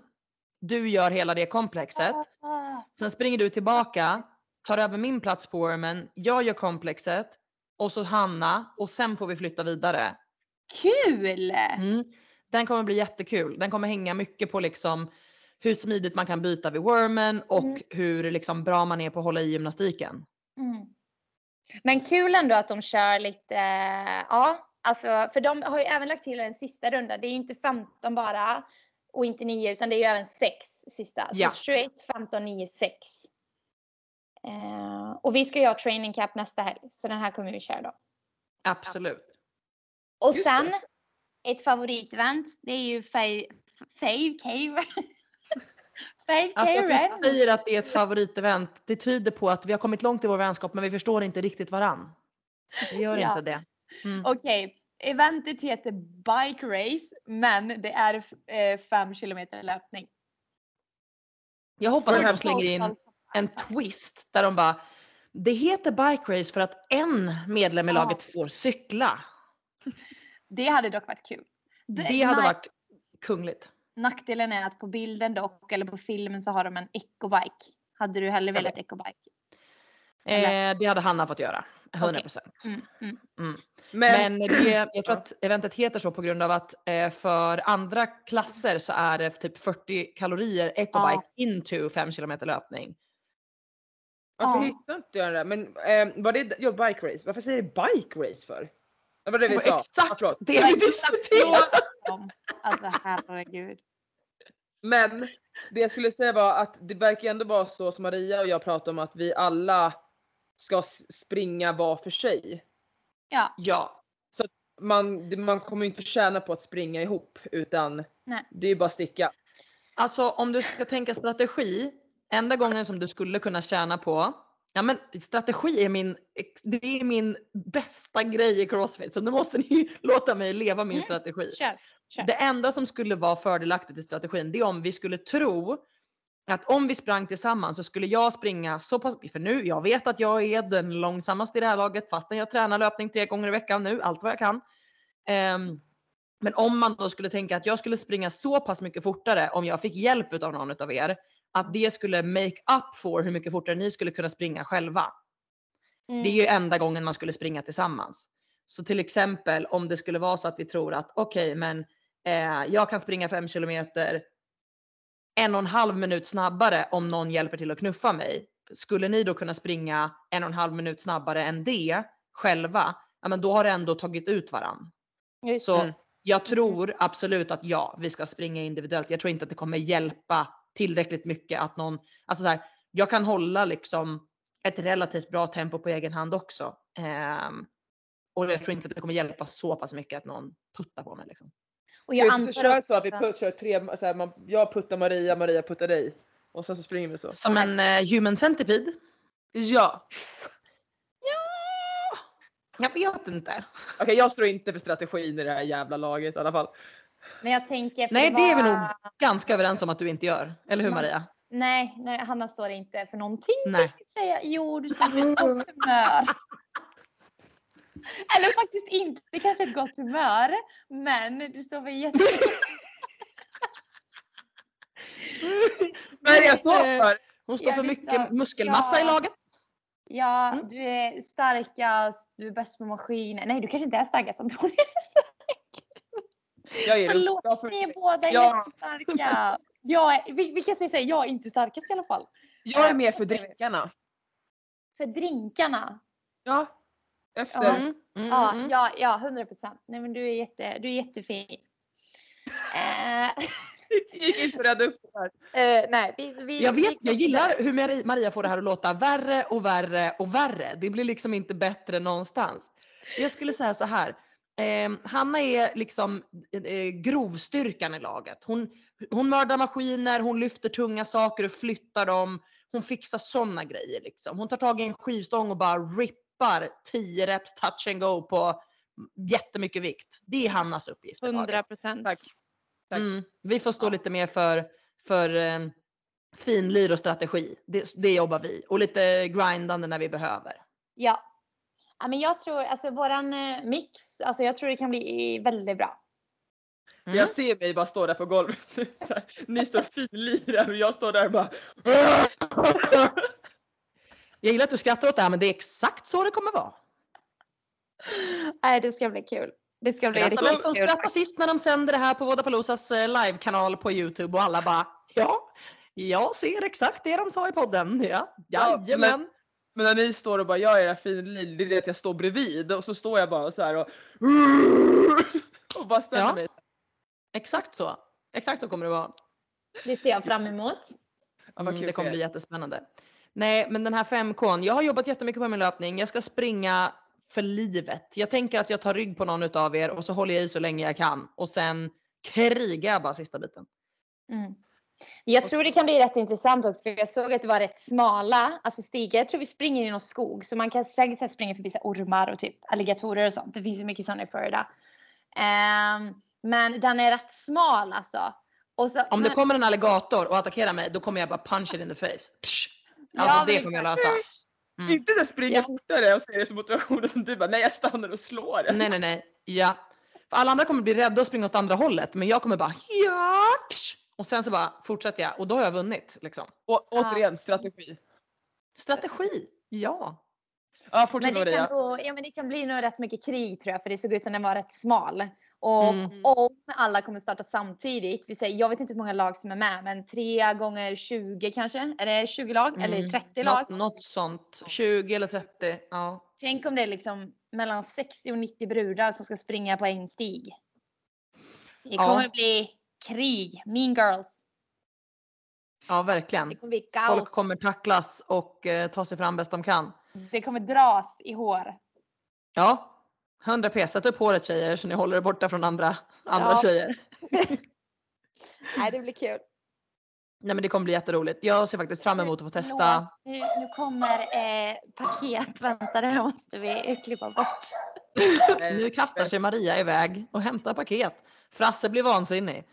Du gör hela det komplexet. Ah, Sen springer du tillbaka, tar över min plats på wormen, jag gör komplexet och så Hanna och sen får vi flytta vidare. Kul! Mm. Den kommer bli jättekul. Den kommer hänga mycket på liksom hur smidigt man kan byta vid wormen och Mm. hur liksom bra man är på att hålla i gymnastiken. Mm. Men kul ändå att de kör lite, eh, ja, alltså för de har ju även lagt till en sista runda. Det är ju inte 15 bara och inte 9 utan det är ju även 6 sista. Så Ja. 21, 15, 9, 6. Eh, och vi ska ju ha training cap nästa helg så den här kommer vi köra då. Absolut. Och Just sen det. ett favoritevent, det är ju 5K. 5K Alltså att du säger att det är ett favoritevent, det tyder på att vi har kommit långt i vår vänskap men vi förstår inte riktigt varann. Vi gör Ja. inte det. Mm. Okej, eventet heter Bike Race men det är 5 kilometer löpning. Jag hoppas att de slänger in en twist där de bara det heter bike race för att en medlem i Ja. laget får cykla. Det hade dock varit kul. Du- Det hade varit kungligt. Nackdelen är att på bilden dock, eller på filmen så har de en ecobike. Hade du hellre velat ecobike? Eh, det hade Hanna fått göra. 100 procent. Mm, mm. Men, Men det, jag tror att eventet heter så på grund av att eh, för andra klasser så är det typ 40 kalorier ecobike Ja. into 5 kilometer löpning. varför Ja. hittar inte jag det? Men eh, var det ja, bike race? Varför säger det bike race för? Det var det vi sa. Exakt förlåt. det vi diskuterar. Om- Alltså herregud. Men det jag skulle säga var att det verkar ändå vara så som Maria och jag pratade om att vi alla ska springa var för sig. Ja, Ja, Man, det- man kommer inte tjäna på att springa ihop utan Nej. det är bara att sticka. alltså om du ska tänka strategi, enda gången som du skulle kunna tjäna på Ja men strategi är min, det är min bästa grej i Crossfit så nu måste ni låta mig leva min Mm. strategi. kör. Kör. Det enda som skulle vara fördelaktigt i strategin det är om vi skulle tro att om vi sprang tillsammans så skulle jag springa så pass, för nu, jag vet att jag är den långsammaste i det här laget fastän jag tränar löpning tre gånger i veckan nu, allt vad jag kan. Ehm, men om man då skulle tänka att jag skulle springa så pass mycket fortare om jag fick hjälp av någon av er, att det skulle make up for hur mycket fortare ni skulle kunna springa själva. Mm. Det är ju enda gången man skulle springa tillsammans. Så till exempel om det skulle vara så att vi tror att okej, men eh, jag kan springa fem kilometer en och en halv minut snabbare om någon hjälper till att knuffa mig. Skulle ni då kunna springa en och en halv minut snabbare än det själva? Ja, men då har det ändå tagit ut varann. Just Så Mm. jag tror absolut att ja, vi ska springa individuellt. Jag tror inte att det kommer hjälpa tillräckligt mycket att någon, alltså så här, jag kan hålla liksom ett relativt bra tempo på egen hand också. Ehm, och jag tror inte att det kommer hjälpa så pass mycket att någon puttar på mig. Liksom. Och Jag antar kör så att vi putt, kör tre, så här, man, jag puttar Maria, Maria puttar dig. Och sen så springer vi så. Som en eh, human centipede. Ja. Jag vet inte. Okej jag står inte för strategin i det här jävla laget i alla fall. Men jag tänker. för Nej, det är vi nog ganska överens om att du inte gör. Eller hur Man- Maria? Nej, nej, Hanna står inte för någonting. Nej. Säga. Jo, du står för humör. Eller faktiskt inte kanske ett gott humör. Men du står för jätte... Vad är det jag står för? Hon står för mycket sa- muskelmassa i ja. laget. Ja, Mm. du är starkast, du är bäst på maskiner. Nej, du kanske inte är starkast Antonija. Jag är Förlåt, jag får- Ni är båda Ja. jättestarka. Jag är, vi, vi kan säga så här, jag är inte starkast i alla fall. Jag är med för drickarna. För drinkarna. Ja. Efter. Ja. Mm, mm, Ja, ja, ja, 100 procent. Nej, men du är, jätte, du är jättefin. Eh, Jag gick inte att rädda upp det här. eh, nej, vi, vi, Jag vi vet, går jag gillar hur Mari- Maria får det här att låta värre och värre och värre. Det blir liksom inte bättre någonstans. Jag skulle säga så här. Eh, Hanna är liksom eh, grovstyrkan i laget. Hon, hon mördar maskiner, hon lyfter tunga saker och flyttar dem. Hon fixar sådana grejer liksom. Hon tar tag i en skivstång och bara rippar 10 reps touch and go på jättemycket vikt. Det är Hannas uppgift. i laget. 100 procent. Tack. Tack. Mm. Vi får stå Ja. lite mer för, för eh, finlir och strategi. Det, det jobbar vi. Och lite grindande när vi behöver. Ja. ja. men jag tror, alltså våran eh, mix, alltså jag tror det kan bli väldigt bra. Mm. Jag ser mig bara stå där på golvet. Så här, ni står finlirar och jag står där och bara. Jag gillar att du skrattar åt det här men det är exakt så det kommer vara. Nej, det ska bli kul. Det ska bli riktigt den som kul. skrattar sist när de sänder det här på Vodapaloozas eh, livekanal på Youtube och alla bara ja, jag ser exakt det de sa i podden. Ja, Ja, jajamän. Men när ni står och bara jag är era finlir, det är det att jag står bredvid och så står jag bara så här och och bara spänner Ja. mig. Exakt så. Exakt så kommer det vara. Det ser jag fram emot. Ja, Mm, kul det kommer er. bli jättespännande. Nej, men den här 5K, jag har jobbat jättemycket på min löpning. Jag ska springa för livet. Jag tänker att jag tar rygg på någon av er och så håller jag i så länge jag kan och sen krigar jag bara sista biten. Mm. Jag tror det kan bli rätt intressant också för jag såg att det var rätt smala alltså stigar. Jag tror vi springer i någon skog så man kan säkert springa förbi så ormar och typ alligatorer och sånt. Det finns ju mycket sådana i Florida. Ehm, men den är rätt smal alltså. Så, Om det men- kommer en alligator och attackerar mig, då kommer jag bara punch it in the face. Psh! Ja, Alltså men det kommer jag lösa. Mm. Inte så springa Ja. fortare och se det som motivation som du bara nej jag stannar och slår. Nej, nej, nej. Ja. För alla andra kommer bli rädda och springa åt andra hållet, men jag kommer bara ja. Och sen så bara fortsätter jag och då har jag vunnit liksom. Och, återigen strategi. Strategi. Ja. Ja Men det, kan då, ja, men det kan bli nog rätt mycket krig tror jag för det såg ut som den var rätt smal. Och Mm. om alla kommer starta samtidigt, vi säger, jag vet inte hur många lag som är med men 3 gånger 20 kanske? Är det 20 lag eller Mm. 30 lag? Något, något sånt. 20 eller 30. Ja. Tänk om det är liksom mellan 60 och 90 brudar som ska springa på en stig. Det Ja. kommer bli krig, mean girls. ja, verkligen. Det kommer bli Folk kaos. kommer tacklas och eh, ta sig fram bäst de kan. Det kommer dras i hår. Ja, 100 p. Sätt upp håret tjejer så ni håller er borta från andra, andra Ja. tjejer. Nej, det blir kul. Nej men det kommer bli jätteroligt. Jag ser faktiskt fram emot att få testa. Nu, nu kommer eh, paket. Vänta, det måste vi klippa bort. Nu kastar sig Maria iväg och hämtar paket. Frasse blir vansinnig.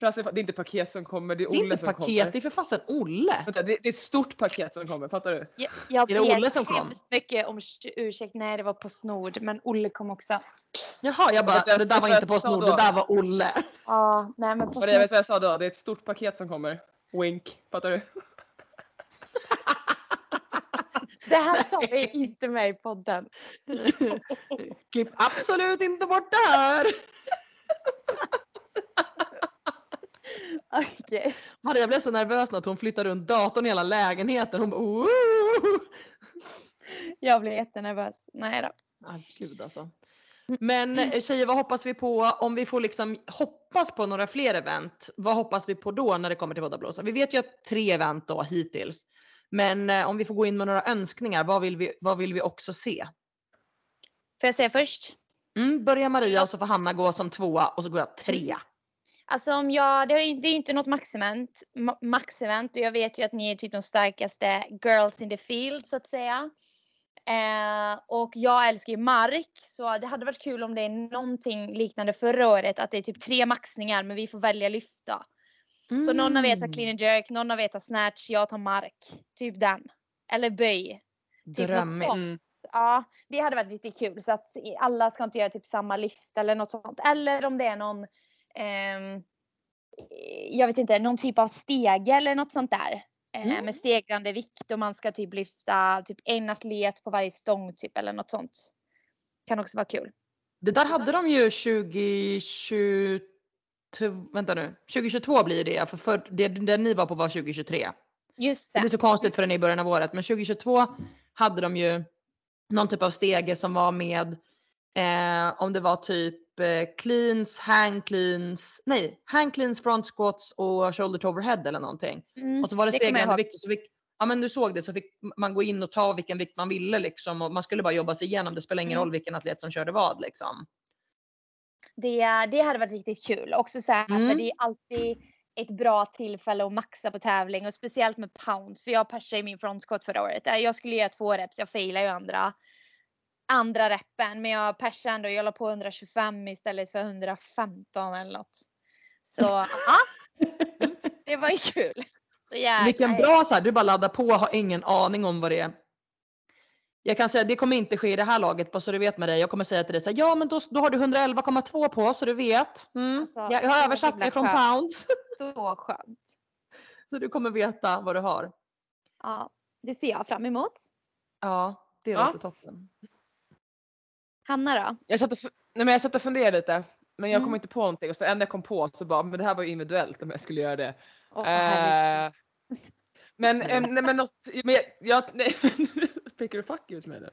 Frasse, det är inte paket som kommer, det är Det är Olle inte som paket, kommer. det är för fasen Olle. Vänta, det, det är ett stort paket som kommer, fattar du? Jag, jag Är det ber Olle som kom? hemskt mycket om ursäkt. Nej, det var Postnord, men Olle kom också. Jaha, jag bara, Vet du- det där vet var inte jag Postnord, det där var Olle. Ja, nej men det, Postnord. vet du vad jag sa då? Det är ett stort paket som kommer. Wink, fattar du? Det här tar vi inte med i podden. Klipp absolut inte bort det här. Okej. Maria blev så nervös när hon flyttade runt datorn i hela lägenheten. Hon bara "Ooh." Jag blir jättenervös. Nej då. Ah, gud alltså. Men eh, tjejer, vad hoppas vi på om vi får liksom hoppas på några fler event? Vad hoppas vi på då när det kommer till Voddablåsa? Vi vet ju att tre event då hittills. Men eh, om vi får gå in med några önskningar, vad vill vi, vad vill vi också se? Får jag säga först? Mm, börja Maria och så får Hanna gå som tvåa och så går jag trea. Alltså om jag, det är ju inte något maxevent, ma- maxevent och jag vet ju att ni är typ de starkaste girls in the field så att säga. Eh, och jag älskar ju mark så det hade varit kul om det är någonting liknande förra året att det är typ tre maxningar men vi får välja lyfta. Så någon av er tar Mm. clean and jerk, någon av er tar snatch, jag tar mark. Typ den. Eller böj. Typ Drömmigt. Mm. Ja, det hade varit lite kul så att alla ska inte göra typ samma lyft eller något sånt. Eller om det är någon, ehm, jag vet inte, någon typ av stege eller något sånt där. Eh, Mm. Med stegrande vikt och man ska typ lyfta typ en atlet på varje stång typ eller något sånt. Kan också vara kul. Det där hade de ju 2022, vänta nu, 2022 blir det för, för det, det ni var på var 2023. Just Det det. blir så konstigt för den är i början av året, men 2022 hade de ju någon typ av stege som var med eh, om det var typ eh, cleans, hang cleans, nej, hang cleans, front squats och shoulder to overhead eller någonting. Mm, Och så var det stegrande ihåg. vikt och så fick, ja men du såg det så fick man gå in och ta vilken vikt man ville liksom och man skulle bara jobba sig igenom. Det spelar ingen Mm. roll vilken atlet som körde vad liksom. Det, det hade varit riktigt kul. Också så här, Mm. för det är alltid ett bra tillfälle att maxa på tävling och speciellt med pounds. För jag persade i min frontsquat förra året. Eh, Jag skulle göra två reps, jag failade ju andra, andra reppen. Men jag persade ändå, jag la på 125 istället för 115 eller något. Så ja, det var ju kul. Så jäkla Vilken bra så här, du bara laddar på och har ingen aning om vad det är. Jag kan säga det kommer inte ske i det här laget bara så du vet med dig. Jag kommer säga till dig så här, ja men då, då har du 11,2 på så du vet. Mm. Alltså, jag, jag har översatt det från skönt. pounds. Så skönt. Så du kommer veta vad du har. Ja, det ser jag fram emot. Ja, det Ja. låter toppen. Hanna då? Jag satt och, nej, men jag satt och funderade lite. Men jag kom Mm. inte på någonting och så enda jag kom på så bara, men det här var ju individuellt om jag skulle göra det. Herregud. Eh, men, Nej. eh, nej, men något, men jag, jag nej, pekar du fuck ut mig nu?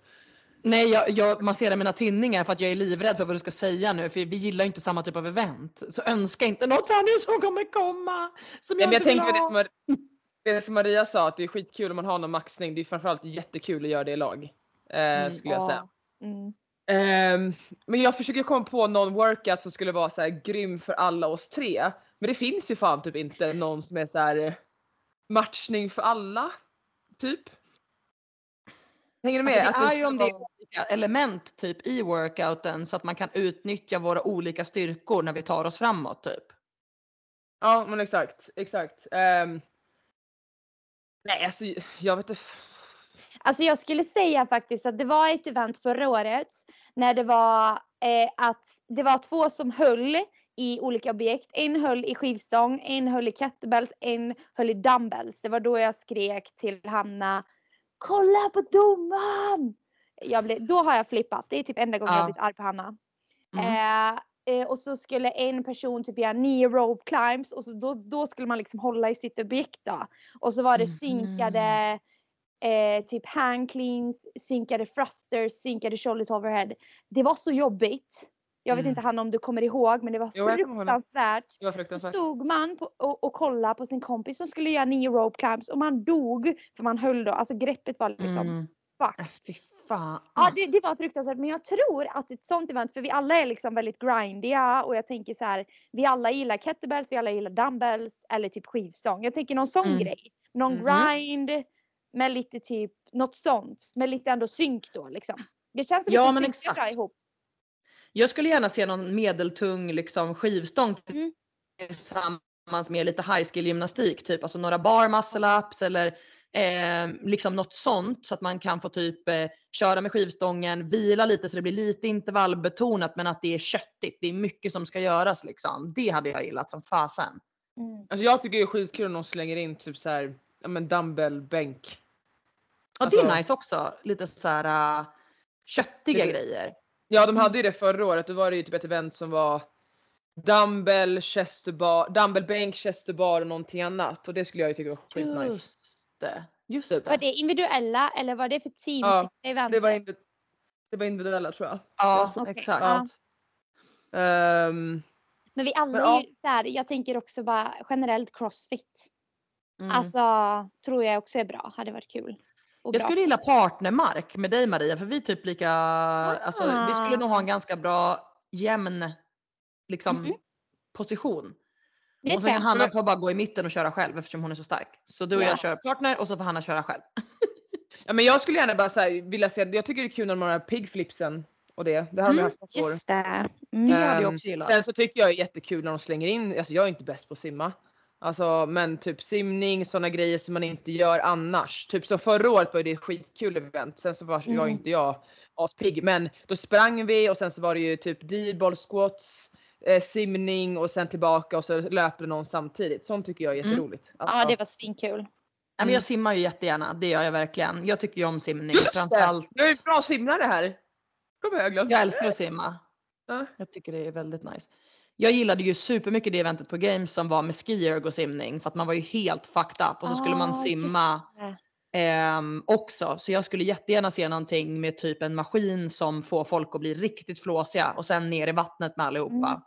Nej, jag, jag masserar mina tinningar för att jag är livrädd för vad du ska säga nu. För vi gillar ju inte samma typ av event. Så önska inte något här nu som kommer komma. Som Nej, jag men jag tänker det som, det som Maria sa, att det är skitkul om man har någon maxning. Det är framförallt jättekul att göra det i lag. Eh, Mm, skulle jag säga. Ja. Mm. Ehm, men jag försöker komma på någon workout som skulle vara så här grym för alla oss tre. Men det finns ju fan typ inte någon som är så här eh, matchning för alla. Typ. Hänger du med? Alltså, det Att är ju om det är olika element typ i workouten så att man kan utnyttja våra olika styrkor när vi tar oss framåt typ. Ja men exakt, exakt. Ehm, nej alltså jag vet inte. Alltså jag skulle säga faktiskt att det var ett event förra året när det var eh, att det var två som höll i olika objekt. En höll i skivstång, en höll i kettlebells, en höll i dumbbells. Det var då jag skrek till Hanna Kolla på domaren! Jag blev, då har jag flippat. Det är typ enda gången jag Ja. blivit arg på Hanna. Mm. Eh, eh, och så skulle en person typ göra nio rope climbs och så då, då skulle man liksom hålla i sitt objekt då. Och så var det synkade eh, typ hand cleans, synkade thrusters, synkade shoulder to overhead. Det var så jobbigt. Jag vet Mm. inte Hanna om du kommer ihåg men det var Jo, fruktansvärt. Det var fruktansvärt. stod man på, och, och kollade på sin kompis som skulle göra nio rope climbs och man dog för man höll då, alltså greppet var liksom Mm. fucked. Äh, fan. Ja det, det var fruktansvärt men jag tror att ett sånt event, för vi alla är liksom väldigt grindiga och jag tänker så här, vi alla gillar kettlebells, vi alla gillar dumbbells eller typ skivstång. Jag tänker någon sån Mm. grej. Någon Mhm. grind med lite typ något sånt med lite ändå synk då liksom. Det känns som Ja, att men det synkar bra exakt. ihop. Jag skulle gärna se någon medeltung liksom skivstång Mm. tillsammans tillsammans med lite high skill gymnastik, typ alltså några bar muscle ups eller eh, liksom något sånt så att man kan få typ eh, köra med skivstången, vila lite så det blir lite intervallbetonat men att det är köttigt. Det är mycket som ska göras liksom. Det hade jag gillat som fasen. Mm. Alltså jag tycker det är skitkul om någon slänger in typ så här, ja men dumbbell bänk. Ja, det är Alltså- nice också. Lite så här uh, köttiga Lite- grejer. Ja de hade ju det förra året, då var det ju typ ett event som var dumbbell, chesterbar, dumbbell bänk, chesterbar och någonting annat och det skulle jag ju tycka var skitnice. Just det. Just Typ. Var det. det individuella eller var det för team Ja, sista eventet? Det var, indiv- det var individuella tror jag. Ja, Okej, exakt. ja. Ehm, Men vi alla Men är ja. ju där, jag tänker också bara generellt crossfit. Mm. Alltså tror jag också är bra, hade varit kul. Jag skulle gilla partnermark med dig Maria för vi är typ lika, alltså vi skulle nog ha en ganska bra jämn liksom Mhm. position. Det och sen kan. Hanna få bara gå i mitten och köra själv eftersom hon är så stark. Så du och Ja. jag kör partner och så får Hanna köra själv. ja men jag skulle gärna bara så här, vilja se, jag tycker det är kul när de har de pigflipsen och det. Det har de Mm, haft något år. Just det. Det Mm. hade jag Ehm, också gillat. Sen så tycker jag det är jättekul när de slänger in, alltså jag är inte bäst på att simma. Alltså men typ simning, sådana grejer som man inte gör annars. Typ som förra året var det ett skitkul event. Sen så var, var Mm. inte jag aspigg men då sprang vi och sen så var det ju typ dealball squats, eh, simning och sen tillbaka och så löper någon samtidigt. Sånt tycker jag är Mm. jätteroligt. Ja Alltså, det var svinkul. Men Mm. jag simmar ju jättegärna, det gör jag verkligen. Jag tycker ju om simning. Just det! Framförallt, Jag är bra simlare här. Kommer jag glömt. jag älskar att simma. Ja. Jag tycker det är väldigt nice. Jag gillade ju supermycket det eventet på Games som var med skierg och simning för att man var ju helt fucked up och så skulle man Ah, simma ehm, också. Så jag skulle jättegärna se någonting med typ en maskin som får folk att bli riktigt flåsiga och sen ner i vattnet med allihopa. Mm.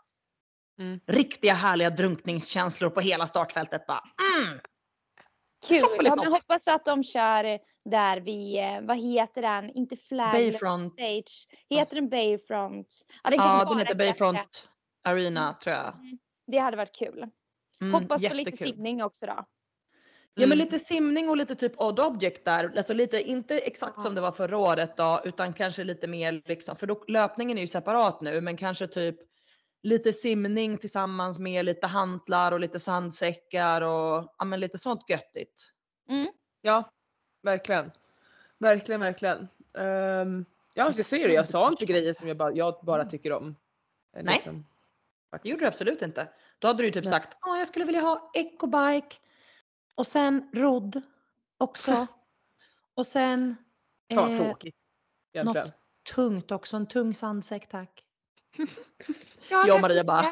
Mm. Riktiga härliga drunkningskänslor på hela startfältet bara. Mm. Kul. Toppeligt Ja, men topp. hoppas att de kör där vi, eh, vad heter den, inte Flagler Bayfront. Stage. Heter den Bayfront? Ja, den Ja, den heter. Bayfront Arena tror jag. Det hade varit kul. Mm, Hoppas på lite jättekul. simning också då. Ja men Mm. lite simning och lite typ odd object där. Alltså lite, inte exakt Ja. som det var förra året då, utan kanske lite mer liksom, för då, löpningen är ju separat nu, men kanske typ lite simning tillsammans med lite hantlar och lite sandsäckar och ja, men lite sånt göttigt. Ja, verkligen. Verkligen, verkligen. Um, ja, jag ser det. Jag sa inte grejer som jag bara, jag bara tycker om. Eh, Nej. liksom. Det Faktiskt. gjorde du absolut inte. Då hade du ju typ Nej. sagt, ja jag skulle vilja ha ecobike och sen rodd också. och sen vad eh, tråkigt. Egentligen. något tungt också, en tung sandsäck tack. Ja, Jag det- och Maria bara, äh,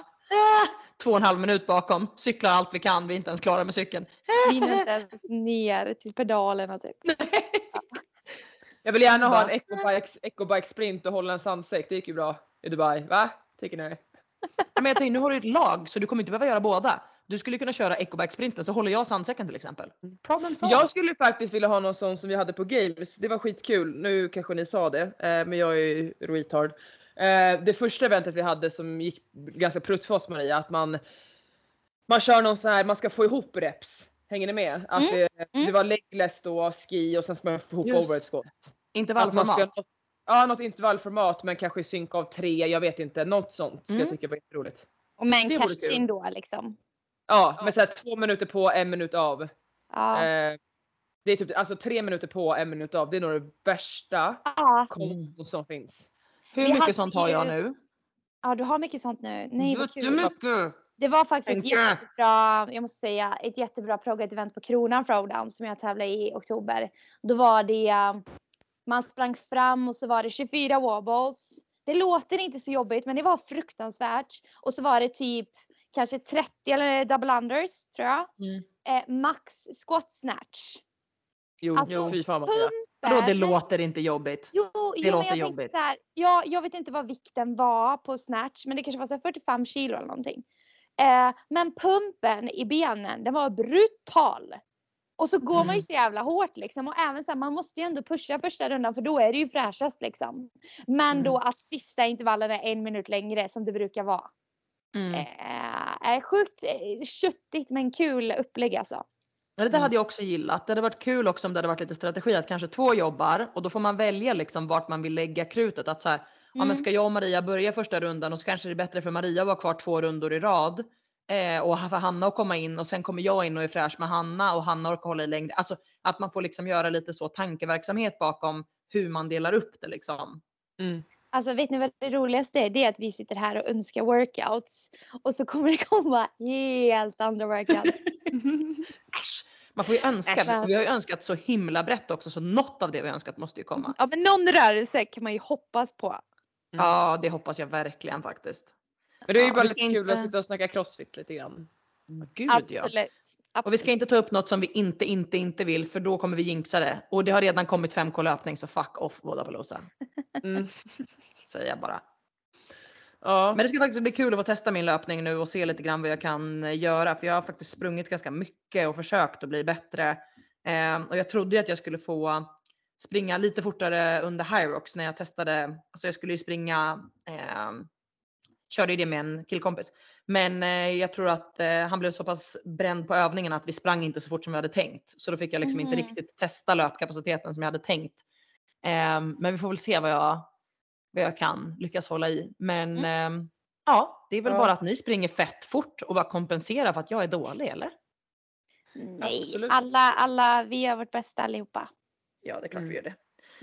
två och en halv minut bakom, cyklar allt vi kan, vi är inte ens klara med cykeln. Vi hinner inte ens ner till pedalerna typ. Jag vill gärna ha en ecobike, ecobike sprint och hålla en sandsäck. Det gick ju bra i Dubai. Va? Tycker ni? Men jag tänkte, nu har du ett lag så du kommer inte behöva göra båda. Du skulle kunna köra ecobike-sprinten så håller jag sandsäcken till exempel. Problem solved. Jag skulle faktiskt vilja ha någon sån som vi hade på games. Det var skitkul. Nu kanske ni sa det, eh, men jag är ju retard. Eh, det första eventet vi hade som gick ganska prutt för oss Maria, att man man kör någon sån här, man ska få ihop reps. Hänger ni med? Att Mm, det, mm. det var legless då, ski och sen ska man få ihop Just. overhead squat. Att man ska, Intervallformat. Ja, något intervallformat men kanske i synk av tre, jag vet inte. Något sånt ska Mm. jag tycka var jätteroligt. Och med en cashin då liksom. Ja, men så här, två minuter på, en minut av. Ja. Eh, det är typ alltså tre minuter på, en minut av. Det är nog det värsta ja. kombon som finns. Hur Vi mycket hade sånt har jag nu? ja, du har mycket sånt nu. Nej vad kul. Det var faktiskt ett jättebra, jag måste säga, ett jättebra proggat event på Kronan Throwdown som jag tävlade i i oktober. Då var det, man sprang fram och så var det 24 wobbles. Det låter inte så jobbigt men det var fruktansvärt. Och så var det typ kanske 30 eller double unders tror jag. Mm. Eh, max squat snatch. Jo, Alltså, fy fan vad. Vadå, det låter inte jobbigt. Jo, Det jo men låter jag jobbigt. tänkte så här, ja, jag vet inte vad vikten var på snatch men det kanske var så här 45 kilo eller någonting. Eh, men pumpen i benen den var brutal. Och så går man ju Mm. så jävla hårt liksom och även så här, man måste ju ändå pusha första rundan för då är det ju fräschast liksom. Men då Mm. att sista intervallen är en minut längre som det brukar vara. Mm. Eh, är sjukt eh, köttigt men kul upplägg alltså. Ja, det där Mm. hade jag också gillat. Det hade varit kul också om det hade varit lite strategi att kanske två jobbar och då får man välja liksom vart man vill lägga krutet. Att så här, ja men Mm. ska jag och Maria börja första rundan och så kanske det är bättre för Maria att vara kvar två rundor i rad Eh, och för Hanna att komma in och sen kommer jag in och är fräsch med Hanna och Hanna orkar hålla i längre. Alltså att man får liksom göra lite så tankeverksamhet bakom hur man delar upp det liksom. Mm. Alltså vet ni vad det roligaste är? Det är att vi sitter här och önskar workouts och så kommer det komma helt andra workouts. Äsch. Man får ju önska. Äsch. Vi har ju önskat så himla brett också så något av det vi har önskat måste ju komma. Ja men någon rörelse kan man ju hoppas på. Mm. Ja det hoppas jag verkligen faktiskt. Men det är ju bara lite kul att sitta och snacka crossfit lite grann. Gud ja. Absolut. Och vi ska inte ta upp något som vi inte, inte, inte vill för då kommer vi jinxa det. Och det har redan kommit 5K löpning så fuck off Vodapalooza. Mm. Säger jag bara. Ja. Men det ska faktiskt bli kul att få testa min löpning nu och se lite grann vad jag kan eh, göra. För jag har faktiskt sprungit ganska mycket och försökt att bli bättre. Ehm, och jag trodde ju att jag skulle få springa lite fortare under Hyrox när jag testade. Alltså jag skulle ju springa, ehm, körde ju det med en killkompis. Men eh, jag tror att eh, han blev så pass bränd på övningen att vi sprang inte så fort som vi hade tänkt. Så då fick jag liksom inte Mhm. riktigt testa löpkapaciteten som jag hade tänkt. Ehm, men vi får väl se vad jag, vad jag kan lyckas hålla i. Men ehm, ja, det är väl Ja. bara att ni springer fett fort och bara kompensera för att jag är dålig eller? Nej, Absolut. alla, alla, vi gör vårt bästa allihopa. Ja, det är klart Mm. vi gör det.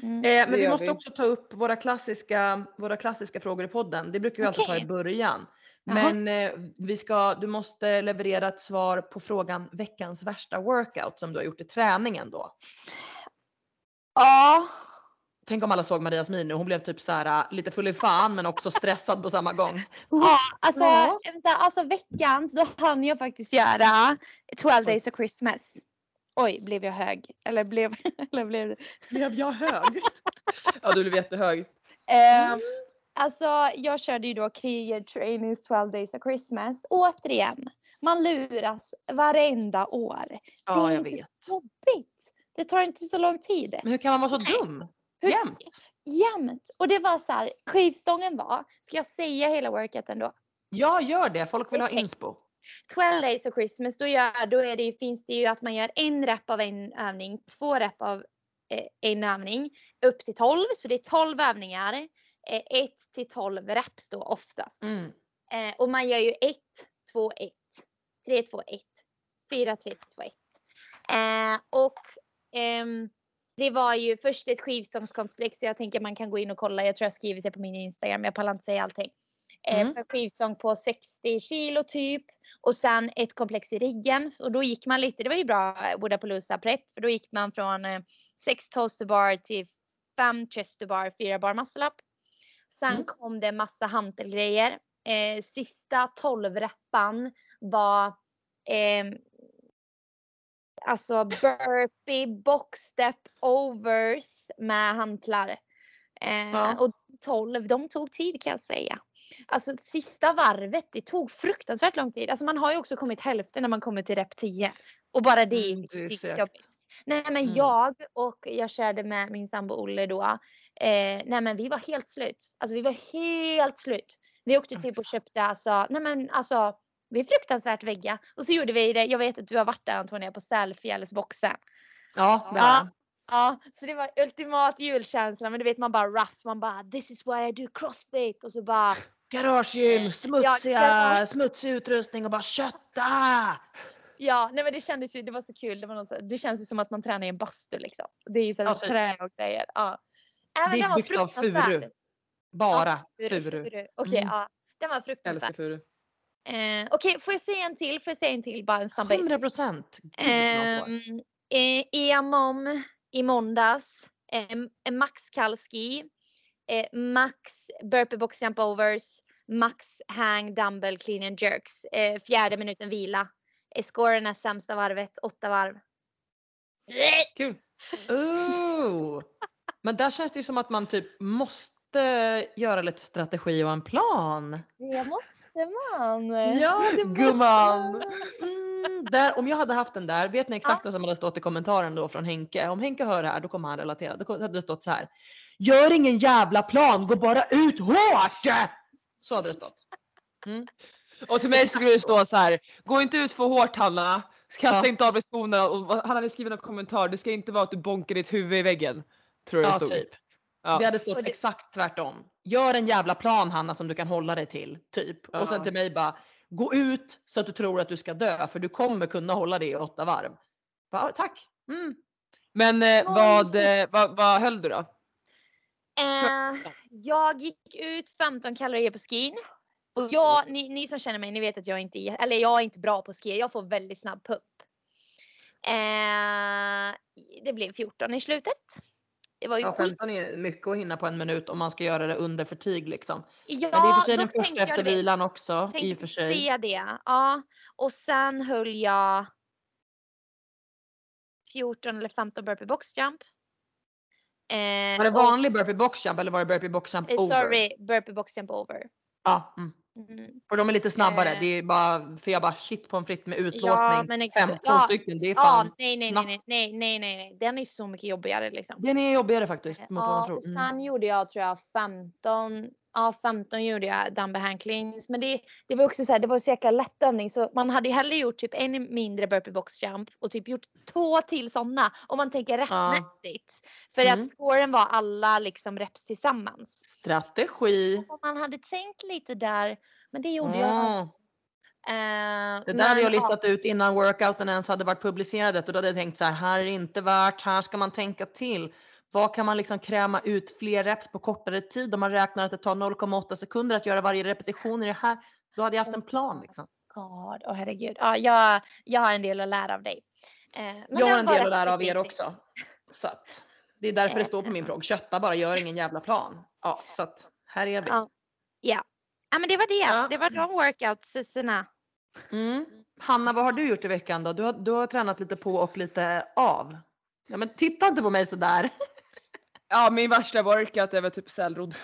Mm. Eh, men vi måste vi. också ta upp våra klassiska, våra klassiska frågor i podden. Det brukar vi alltid ta i början. Men eh, vi ska, du måste leverera ett svar på frågan veckans värsta workout som du har gjort i träningen då. Ja, Tänk om alla såg Marias min nu. Hon blev typ så här äh, lite full i fan men också stressad på samma gång. ja alltså, Ja. vänta, alltså veckans då hann jag faktiskt göra 12 days of Christmas. Oj, blev jag hög? Eller blev, eller blev det? Blev jag hög? ja, du blev jättehög. Ehm, alltså jag körde ju då Krieger Trainings 12 days of Christmas. Återigen, man luras varenda år. Det Ja, är jag inte vet. så jobbigt. Det tar inte så lång tid. Men hur kan man vara så dum? Hur- Jämt. Jämt. Och det var så här, skivstången var, ska jag säga hela workouten då? Ja, gör det. Folk vill ha Okej. inspo. 12 days of Christmas, då, gör, då är det, ju- finns det ju att man gör en rep av en övning, två rep av eh, en övning, upp till 12. Så det är 12 övningar. Eh, 1 till 12 reps då oftast. Mm. Eh, och man gör ju 1, 2, 1, 3, 2, 1, 4, 3, 2, 1. Eh, och ehm, det var ju först ett skivstångskomplex. Jag tänker man kan gå in och kolla. Jag tror jag skrivit det på min Instagram. Jag pallar inte säga allting. Eh, Mm. på en skivstång på 60 kilo typ. Och sen ett komplex i riggen. Och då gick man lite, det var ju bra eh, Wodapalooza prep. För då gick man från eh, 6 toaster bar till 5 chester bar, 4 bar muscle up. Sen Mm. kom det massa hantelgrejer. Eh, sista 12 reppan var ehm, alltså burpee, boxstep overs med hantlar. Eh, Ja. Och 12, de tog tid kan jag säga. Alltså sista varvet, det tog fruktansvärt lång tid. Alltså man har ju också kommit hälften när man kommer till rep 10. Och bara det är Mm, psykiskt jobbigt. Nej men Mm. jag och jag körde med min sambo Olle då. Eh, nej men vi var helt slut. Alltså vi var helt slut. Vi åkte typ och köpte alltså, nej men alltså vi är fruktansvärt vägga. Och så gjorde vi det, jag vet att du har varit där Antonia på Sälfjällsboxen. Ja, Ja. Ja, så det var ultimat julkänsla. Men du vet man bara rough, man bara this is why I do crossfit. Och så bara Garagegym, smutsiga, garage. smutsig utrustning och bara kötta! Ja, nej men det kändes ju, det var så kul. Det, var något, så- det känns ju som att man tränar i en bastu liksom. Det är ju så här Ja, typ. trä och grejer. Ja. Men Det är var byggt av furu. Bara Furu, furu. furu. Okej, Mm. ja. Den var fruktansvärd. Furu. Eh, Okej, får jag säga en till? Får jag säga en till? Bara en snabbis. 100 procent. Ehm, eh, EMOM i måndags. Eh, Max Kalski. Eh, max burpee box jump overs. Max hang dumbbell clean and jerks. Eh, fjärde minuten vila. Eh, scoren är sämsta varvet, åtta varv. Kul. Oh. Men där känns det ju som att man typ måste göra lite strategi och en plan. Det måste man. Ja, det måste Gumman. man. Mm, där, om jag hade haft den där, vet ni exakt vad som hade stått i kommentaren då från Henke? Om Henke hör det här, då kommer han relatera. Då hade det stått så här. Gör ingen jävla plan, gå bara ut hårt! Så hade det stått. Och till mig skulle det stå så här. Gå inte ut för hårt Hanna. Kasta Ja. inte av dig skorna. Och han hade skrivit en kommentar. Det ska inte vara att du bonkar ditt huvud i väggen. Tror jag det Ja, stod. typ. Ja. Det hade stått det- exakt tvärtom. Gör en jävla plan Hanna som du kan hålla dig till. Typ. Och sen Ja. till mig bara. Gå ut så att du tror att du ska dö för du kommer kunna hålla det i åtta varv. Bara, tack. Mm. Men eh, vad, eh, vad, vad höll du då? Eh, jag gick ut 15 kalorier på skin. Och jag, ni, ni som känner mig, ni vet att jag inte eller jag är inte bra på ski. Jag får väldigt snabb pump. Eh, det blev 14 i slutet. Det var ju Ja, skit. 15 är mycket att hinna på en minut om man ska göra det under fatig liksom. Ja, Men det är i och för sig den första efter vilan också i och för sig. se det. Ja, och sen höll jag 14 eller 15 burpee box jump. Eh, Var det och- vanlig burpee box jump eller var det burpee box jump eh, over? Sorry, burpee box jump over. Ja, mm. Mm. Och de är lite snabbare. Eh. Det är bara, för jag bara shit på en fritt med utlåsning. Ja, men ex- 15 ja, stycken, det är Ja, fan nej, nej, nej, snabbt. nej, nej, nej, nej, nej. Den är så mycket jobbigare liksom. Den är jobbigare faktiskt mot vad man Ja, tror. Mm. sen gjorde jag tror jag 15, ja 15 gjorde jag dumbbell hand cleans. Men det, det var också så här, det var så jäkla lätt övning så man hade ju hellre gjort typ en mindre burpee box jump och typ gjort två till sådana om man tänker rättmätigt. För Mm. att scoren var alla liksom reps tillsammans. Strategi. Så man hade tänkt lite där, men det gjorde jag. Mm. Eh, Det där hade men jag ja, listat ut innan workouten ens hade varit publicerad och då hade jag tänkt så här, här är det inte värt, här ska man tänka till. Vad kan man liksom kräma ut fler reps på kortare tid om man räknar att det tar 0,8 sekunder att göra varje repetition i det här. Då hade jag haft en plan liksom. God, åh herregud. Ja, jag, jag har en del att lära av dig. Eh, men Jag har en del att lära av er också. Så att det är därför det står på min blogg. Kötta bara, gör ingen jävla plan. Ja, så att här är vi. Ja. Ja. ja, men det var det. Ja. Det var de workoutsarna. Mm. Hanna, vad har du gjort i veckan då? Du har, du har tränat lite på och lite av. Ja, men titta inte på mig sådär. Ja, min värsta workout är väl typ cellrodd.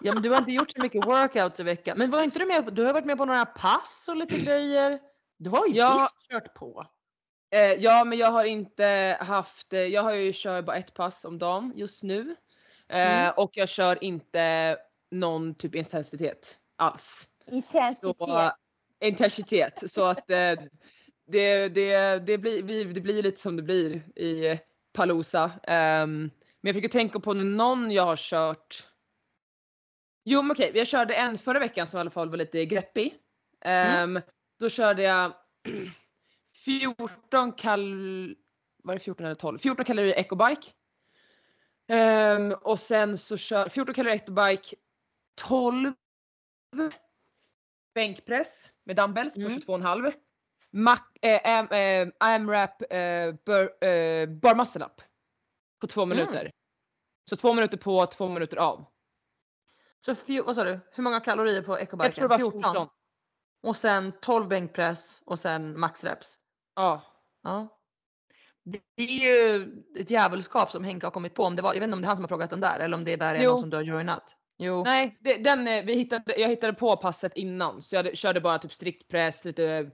Ja, men du har inte gjort så mycket workouts i veckan. Men var inte du med? Du har varit med på några pass och lite grejer. Du har ju Ja. visst kört på. Eh, ja, men jag har inte haft, eh, jag har ju kör bara ett pass om dagen just nu. Eh, Mm. Och jag kör inte någon typ intensitet alls. Så, intensitet. Så att eh, det, det, det, blir, vi- det blir lite som det blir i Palooza. Ehm, men jag fick tänka på någon jag har kört. Jo men okej, jag körde en förra veckan som i alla fall var lite greppig. Ehm, Då körde jag 14 kal... Var det 14 eller 12? 14 kalorier ecobike. Ehm, och sen så kör 14 kalorier ecobike, 12 bänkpress med dumbbells på Mm. 22,5. Mac, eh, eh, AMRAP eh, bur, eh, bar muscle up på två Mm. minuter. Så två minuter på, två minuter av. Så vad sa du? Hur många kalorier på Jag ecobiken? tror det var 14. Och sen 12 bänkpress och sen maxreps. Ja. Ja. Det är ju ett djävulskap som Henke har kommit på. Om det var, jag vet inte om det är han som har plockat den där eller om det där är Jo. någon som du har joinat. Jo. Nej, det, den, eh, vi hittade, jag hittade på passet innan så jag körde bara typ striktpress, lite,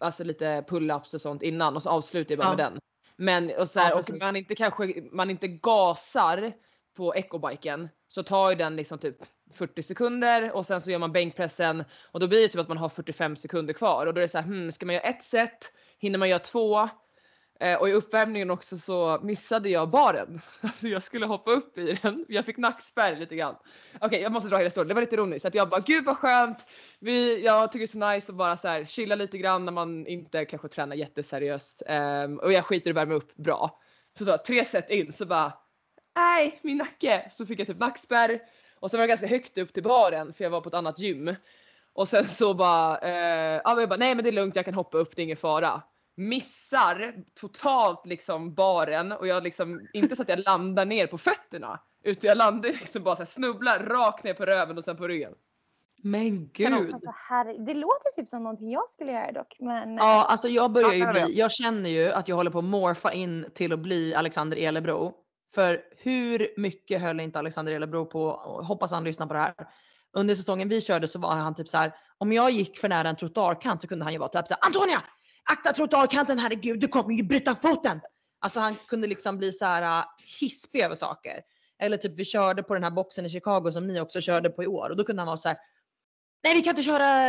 alltså lite pull-ups och sånt innan och så avslutade jag bara Ja. med den. Men och, så här, Ja, och man inte kanske, man inte gasar på ecobiken så tar ju den liksom typ 40 sekunder och sen så gör man bänkpressen och då blir det typ att man har 45 sekunder kvar och då är det så här, hmm, ska man göra ett set? Hinner man göra två? Eh, och i uppvärmningen också så missade jag baren. Alltså jag skulle hoppa upp i den. Jag fick nackspärr lite grann. Okej, jag måste dra hela storyn. Det var lite ironiskt att jag bara gud vad skönt. Vi, jag tycker det är så nice att bara så här chilla lite grann när man inte kanske tränar jätteseriöst. Ehm, och jag skiter i att värma upp bra. Så, så tre set in så bara nej min nacke. Så fick jag typ nackspärr. Och sen var det ganska högt upp till baren för jag var på ett annat gym. Och sen så bara, eh, ja, jag bara nej men det är lugnt jag kan hoppa upp det är ingen fara missar totalt liksom baren och jag liksom, inte så att jag landar ner på fötterna utan jag landar liksom bara så här, snubblar rakt ner på röven och sen på ryggen. Men gud. Alltså, det låter typ som någonting jag skulle göra dock. Men, Ja, alltså jag börjar ju bli, jag känner ju att jag håller på att morfa in till att bli Alexander Elebro. För hur mycket höll inte Alexander Elebro på, hoppas han lyssnar på det här. Under säsongen vi körde så var han typ så här, om jag gick för nära en trottoarkant så kunde han ju vara typ så här, Antonia! Akta trottoarkanten herregud, du kommer ju bryta foten! Alltså han kunde liksom bli så här äh, hispig över saker. Eller typ vi körde på den här boxen i Chicago som ni också körde på i år och då kunde han vara så här, Nej vi kan inte köra,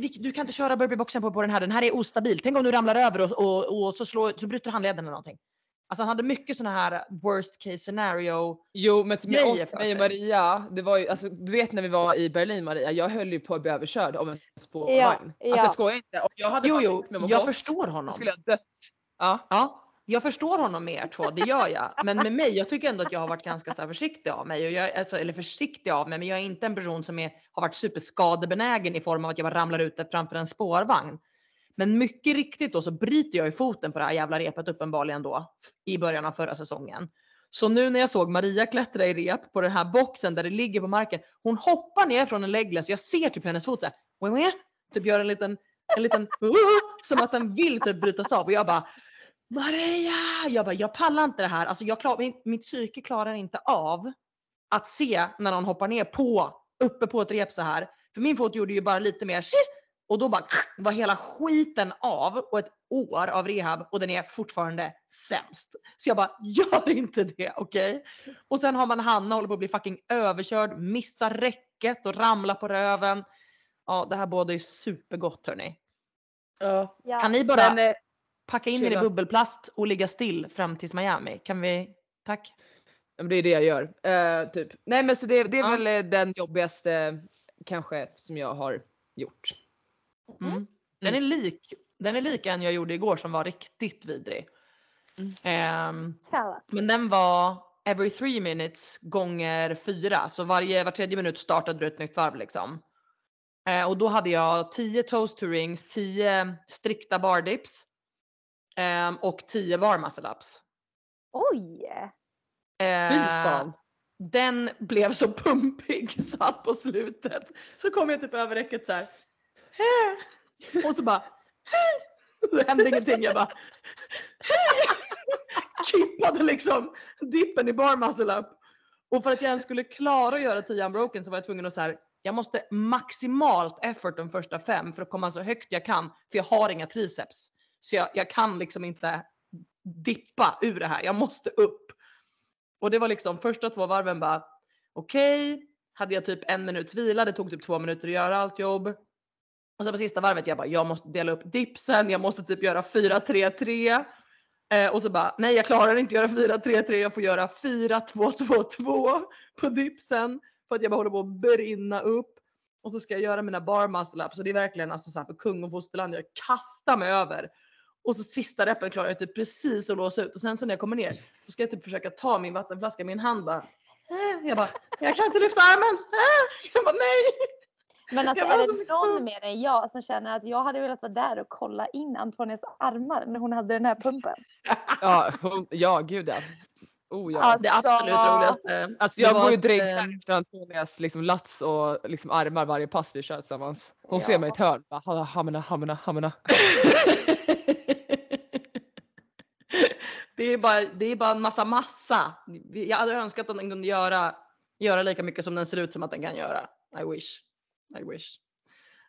vi, du kan inte köra burpeeboxen på, på den här, den här är ostabil. Tänk om du ramlar över och, och, och så, slår, så bryter handleden eller någonting. Alltså han hade mycket såna här worst case scenario. Jo men med oss, mig och Maria, det var ju, alltså, du vet när vi var i Berlin Maria, jag höll ju på att bli överkörd av en spårvagn. Ja, Alltså ja. jag skojar inte. Och jag hade Jo, jo, att jag förstår honom. skulle jag dött. Ja. Ja, jag förstår honom med er två, det gör jag. Men med mig, jag tycker ändå att jag har varit ganska så här försiktig av mig. Och jag, alltså, eller försiktig av mig, men jag är inte en person som är, har varit superskadebenägen i form av att jag bara ramlar ut framför en spårvagn. Men mycket riktigt då så bryter jag ju foten på det här jävla repet uppenbarligen då i början av förra säsongen. Så nu när jag såg Maria klättra i rep på den här boxen där det ligger på marken. Hon hoppar ner från en legless. Jag ser typ hennes fot så här. "Wah, wah", Typ gör en liten, en liten som att den vill typ brytas av och jag bara Maria! Jag bara, jag pallar inte det här. Alltså jag klar, min, mitt psyke klarar inte av att se när någon hoppar ner på, uppe på ett rep så här. För min fot gjorde ju bara lite mer och då bara var hela skiten av och ett år av rehab och den är fortfarande sämst. Så jag bara, gör inte det, okej? Och sen har man Hanna håller på att bli fucking överkörd, missar räcket och ramlar på röven. Ja, det här båda är supergott hörni. Ja. Kan ni bara Men, eh, packa in er i bubbelplast och ligga still fram tills Miami? Kan vi? Tack. Det är det jag gör. Eh, typ. Nej men så det, det är Ja. väl eh, den jobbigaste kanske som jag har gjort. Mm. Den är lik. Den är lik en jag gjorde igår som var riktigt vidrig. Tell us. men den var every three minutes gånger fyra, så varje var tredje minut startade du ett nytt varv liksom. Eh, och då hade jag 10 toast to rings, 10 strikta bar dips ehm, och 10 bar muscle ups. Oj! Fy Eh, fan. den blev så pumpig så att på slutet så kom jag typ över räcket så här. Och så bara. Det hände ingenting. Jag bara. Kippade liksom dippen i bar muscle up. Och för att jag ens skulle klara att göra 10 unbroken så var jag tvungen att så här. Jag måste maximalt effort de första fem för att komma så högt jag kan. För jag har inga triceps. Så jag, jag kan liksom inte dippa ur det här. Jag måste upp. Och det var liksom första två varven bara okej, hade jag typ en minuts vila, det tog typ två minuter att göra allt jobb. Och sen på sista varvet jag bara, jag måste dela upp dipsen, jag måste typ göra 4-3-3. Eh, och så bara, nej jag klarar inte göra 4-3-3, jag får göra 4-2-2-2 på dipsen. För att jag bara håller på att brinna upp. Och så ska jag göra mina bar muscle ups och det är verkligen alltså så här för kung och fosterland, jag kastar mig över. Och så sista repen klarar jag typ precis att låsa ut och sen så när jag kommer ner så ska jag typ försöka ta min vattenflaska i min hand bara. "Eh." Jag bara, jag kan inte lyfta armen. "Eh." Jag bara nej. Men alltså är det någon mer än jag som känner att jag hade velat vara där och kolla in Antonias armar när hon hade den här pumpen? Ja, hon, ja gud ja. Oh, ja. Ja, Det absolut Ja. roligaste. Alltså jag går ju direkt eh, efter Antonias liksom lats och liksom armar varje pass vi kör tillsammans. Hon ser Ja. mig i ett hörn. bara, "Halla, Hamna, hamna, hamna. det, är bara, det är bara en massa massa. Jag hade önskat att den kunde göra, göra lika mycket som den ser ut som att den kan göra. I wish. I wish.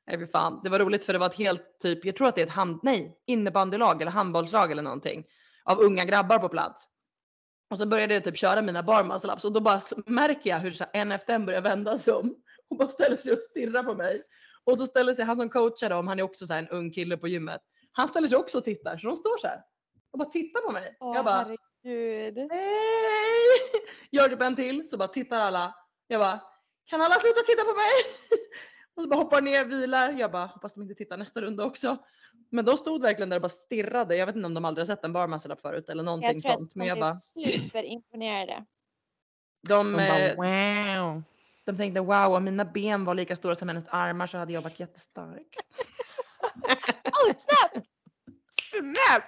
Nej, fy fan. Det var roligt för det var ett helt typ, jag tror att det är ett hand, nej, innebandylag eller handbollslag eller någonting av unga grabbar på plats. Och så började jag typ köra mina bar muscle ups och då bara märker jag hur så här en efter en börjar vända sig om och bara ställer sig och stirrar på mig. Och så ställer sig han som coachar dem, han är också så här en ung kille på gymmet. Han ställer sig också och tittar så de står så här och bara tittar på mig. jag bara herregud. hej! Gör typ en till så bara tittar alla. Jag bara kan alla sluta titta på mig? och så bara hoppar ner, vilar. Jag bara hoppas de inte tittar nästa runda också. Men de stod verkligen där och bara stirrade. Jag vet inte om de aldrig har sett en bar muscle up förut eller någonting Jag tror sånt. att Men de jag blev bara, superimponerade. de, Hon bara, eh, wow. de tänkte wow om mina ben var lika stora som hennes armar så hade jag varit jättestark. Oh snap! Snap!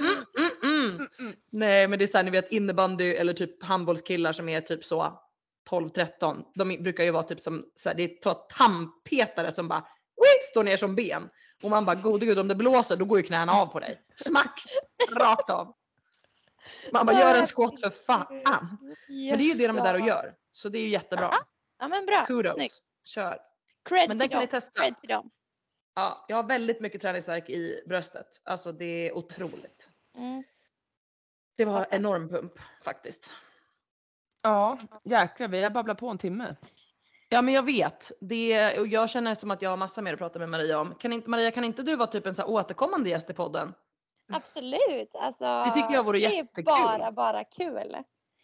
Mm, mm, mm. Mm, mm. Nej men det är såhär ni vet innebandy eller typ handbollskillar som är typ så 12-13. De brukar ju vara typ som så här, det är två tandpetare som bara "Wii", står ner som ben. Och man bara gode gud om det blåser då går ju knäna av på dig. Smack! Rakt av. Man bara gör en squat för fan. Men det är ju det de är där och gör. Så det är ju jättebra. Ja men bra. Kudos. Snyggt. Kör. Cred Men den kan ni testa. Cred till dem. Ja, jag har väldigt mycket träningsverk i bröstet. Alltså det är otroligt. Mm. Det var enorm pump faktiskt. Ja, jäklar vi har babblat på en timme. Ja men jag vet. Det, och jag känner som att jag har massa mer att prata med Maria om. Kan inte, Maria, kan inte du vara typ en så här återkommande gäst i podden? absolut. Alltså, Det tycker jag vore det är jättekul. bara, bara kul.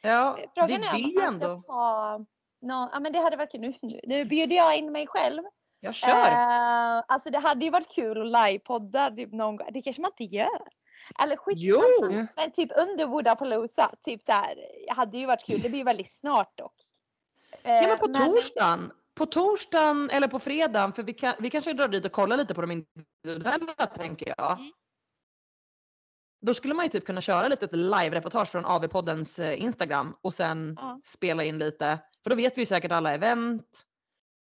Ja, Frågan vi är man ska ändå. ta nå ja men det hade varit kul. Nu, nu, nu bjuder jag in mig själv. Jag kör. Eh, alltså det hade ju varit kul att livepodda typ någon gång. Det kanske man inte gör. Eller Jo! skitsamma. Men typ under Woodapalooza. Typ så här. Det hade ju varit kul. Det blir ju väldigt snart dock. Ja men Eh, på torsdagen. På torsdagen eller på fredagen, för vi, kan, vi kanske drar dit och kollar lite på de individuella tänker jag. Mm. Då skulle man ju typ kunna köra lite ett live-reportage från AV-poddens eh, Instagram och sen Ja. spela in lite. För då vet vi ju säkert alla event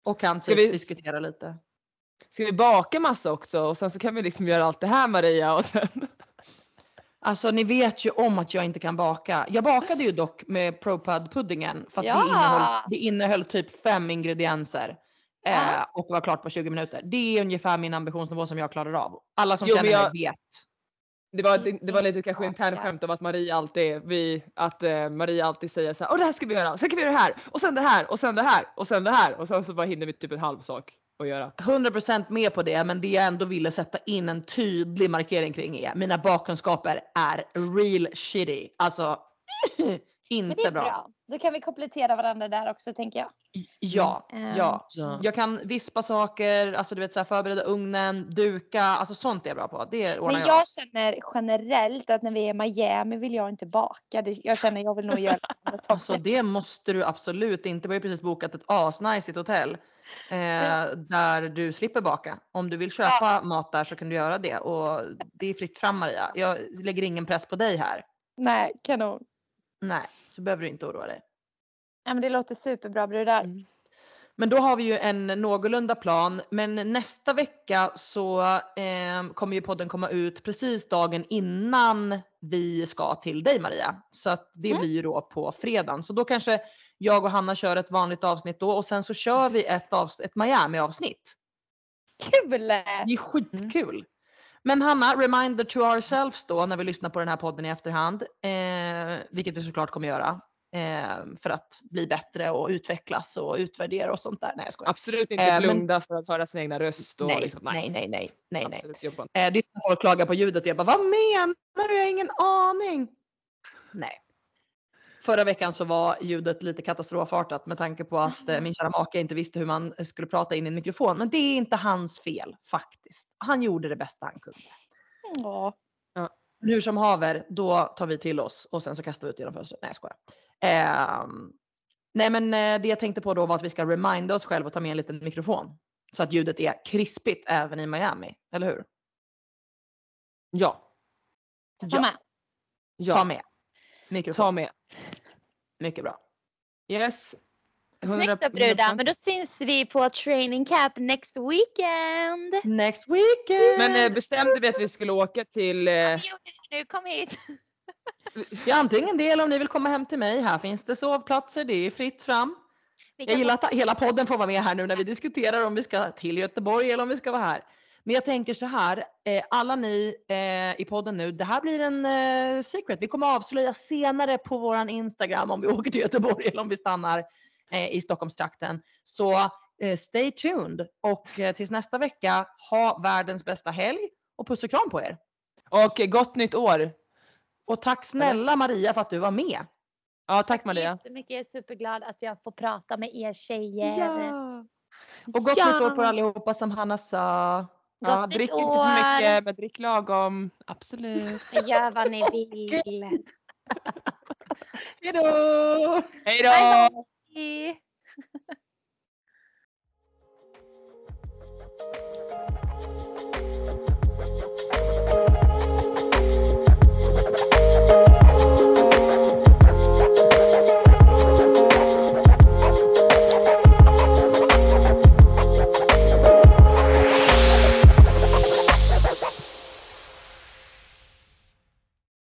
och kan typ vi- diskutera lite. Ska vi baka massa också och sen så kan vi liksom göra allt det här Maria och sen. Alltså ni vet ju om att jag inte kan baka. Jag bakade ju dock med ProPud-puddingen för att Ja. det, innehöll, det innehöll typ fem ingredienser. Eh, och var klart på 20 minuter. Det är ungefär min ambitionsnivå som jag klarar av. Alla som Jo, känner jag- mig vet. Det var, det, det var lite kanske Baka. internskämt om att Maria alltid, vi, att eh, Maria alltid säger så här, och det här ska vi göra, sen kan vi göra det här och sen det här och sen det här och sen det här och sen så bara hinner vi typ en halv sak att göra. 100% med på det, men det jag ändå ville sätta in en tydlig markering kring är mina bakkunskaper är real shitty. Alltså Men det inte är bra. bra. Då kan vi komplettera varandra där också tänker jag. Ja, Mm. ja. Så. Jag kan vispa saker, alltså du vet så här, förbereda ugnen, duka, alltså sånt är jag bra på. Det ordnar Men jag. jag känner generellt att när vi är i Miami vill jag inte baka. Det- Jag känner jag vill nog göra andra saker. Alltså det måste du absolut inte. Vi har ju precis bokat ett asnice hotell. Eh, där du slipper baka. Om du vill köpa mat där så kan du göra det. Och det är fritt fram Maria. Jag lägger ingen press på dig här. Nej, kanon. Nej, så behöver du inte oroa dig. Ja, men det låter superbra brudar. Mm. Men då har vi ju en någorlunda plan. Men nästa vecka så eh, kommer ju podden komma ut precis dagen innan vi ska till dig Maria. Så att det Mm. blir ju då på fredagen. Så då kanske jag och Hanna kör ett vanligt avsnitt då och sen så kör vi ett, avs- ett Miami avsnitt. Kul! Det är skitkul. Men Hanna, reminder to ourselves då när vi lyssnar på den här podden i efterhand, eh, vilket vi såklart kommer göra eh, för att bli bättre och utvecklas och utvärdera och sånt där. Nej jag skojar. Absolut inte Eh, men- blunda för att höra sin egna röst. Och Nej, liksom, nej, nej, nej, nej, nej. Absolut. Eh, det är när folk klagar på ljudet och jag bara, vad menar du? Jag har ingen aning. Nej. Förra veckan så var ljudet lite katastrofartat med tanke på att eh, min kära make inte visste hur man skulle prata in i en mikrofon. Men det är inte hans fel faktiskt. Han gjorde det bästa han kunde. Ja. Men hur som haver, då tar vi till oss och sen så kastar vi ut genom fönstret. Nej jag skojar. Ehm, nej men eh, det jag tänkte på då var att vi ska reminda oss själva och ta med en liten mikrofon. Så att ljudet är krispigt även i Miami, eller hur? Ja, Ta Ja. med. Ta ja. med. Mikrofon. Ta med. Mycket bra. Yes. Snyggt då brudar. Men då syns vi på training camp next weekend. Next weekend! Men eh, bestämde vi att vi skulle åka till eh, Vi gjorde det nu, kom hit. Ja, antingen det eller om ni vill komma hem till mig. Här finns det sovplatser, det är fritt fram. Jag gillar att hela podden får vara med här nu när vi diskuterar om vi ska till Göteborg eller om vi ska vara här. Men jag tänker så här, eh, alla ni eh, i podden nu, det här blir en eh, secret. Vi kommer avslöja senare på våran Instagram om vi åker till Göteborg eller om vi stannar i Stockholmstrakten. Så stay tuned och tills nästa vecka, ha världens bästa helg och puss och kram på er. och gott nytt år. Och tack snälla Maria för att du var med. Ja, tack så Maria. jättemycket. Jag är superglad att jag får prata med er tjejer. Och gott Ja. nytt år på er allihopa som Hanna sa. Ja, drick inte år. för mycket, men drick lagom. Absolut. Gör vad ni vill. Hejdå! Hej då! Bye, bye.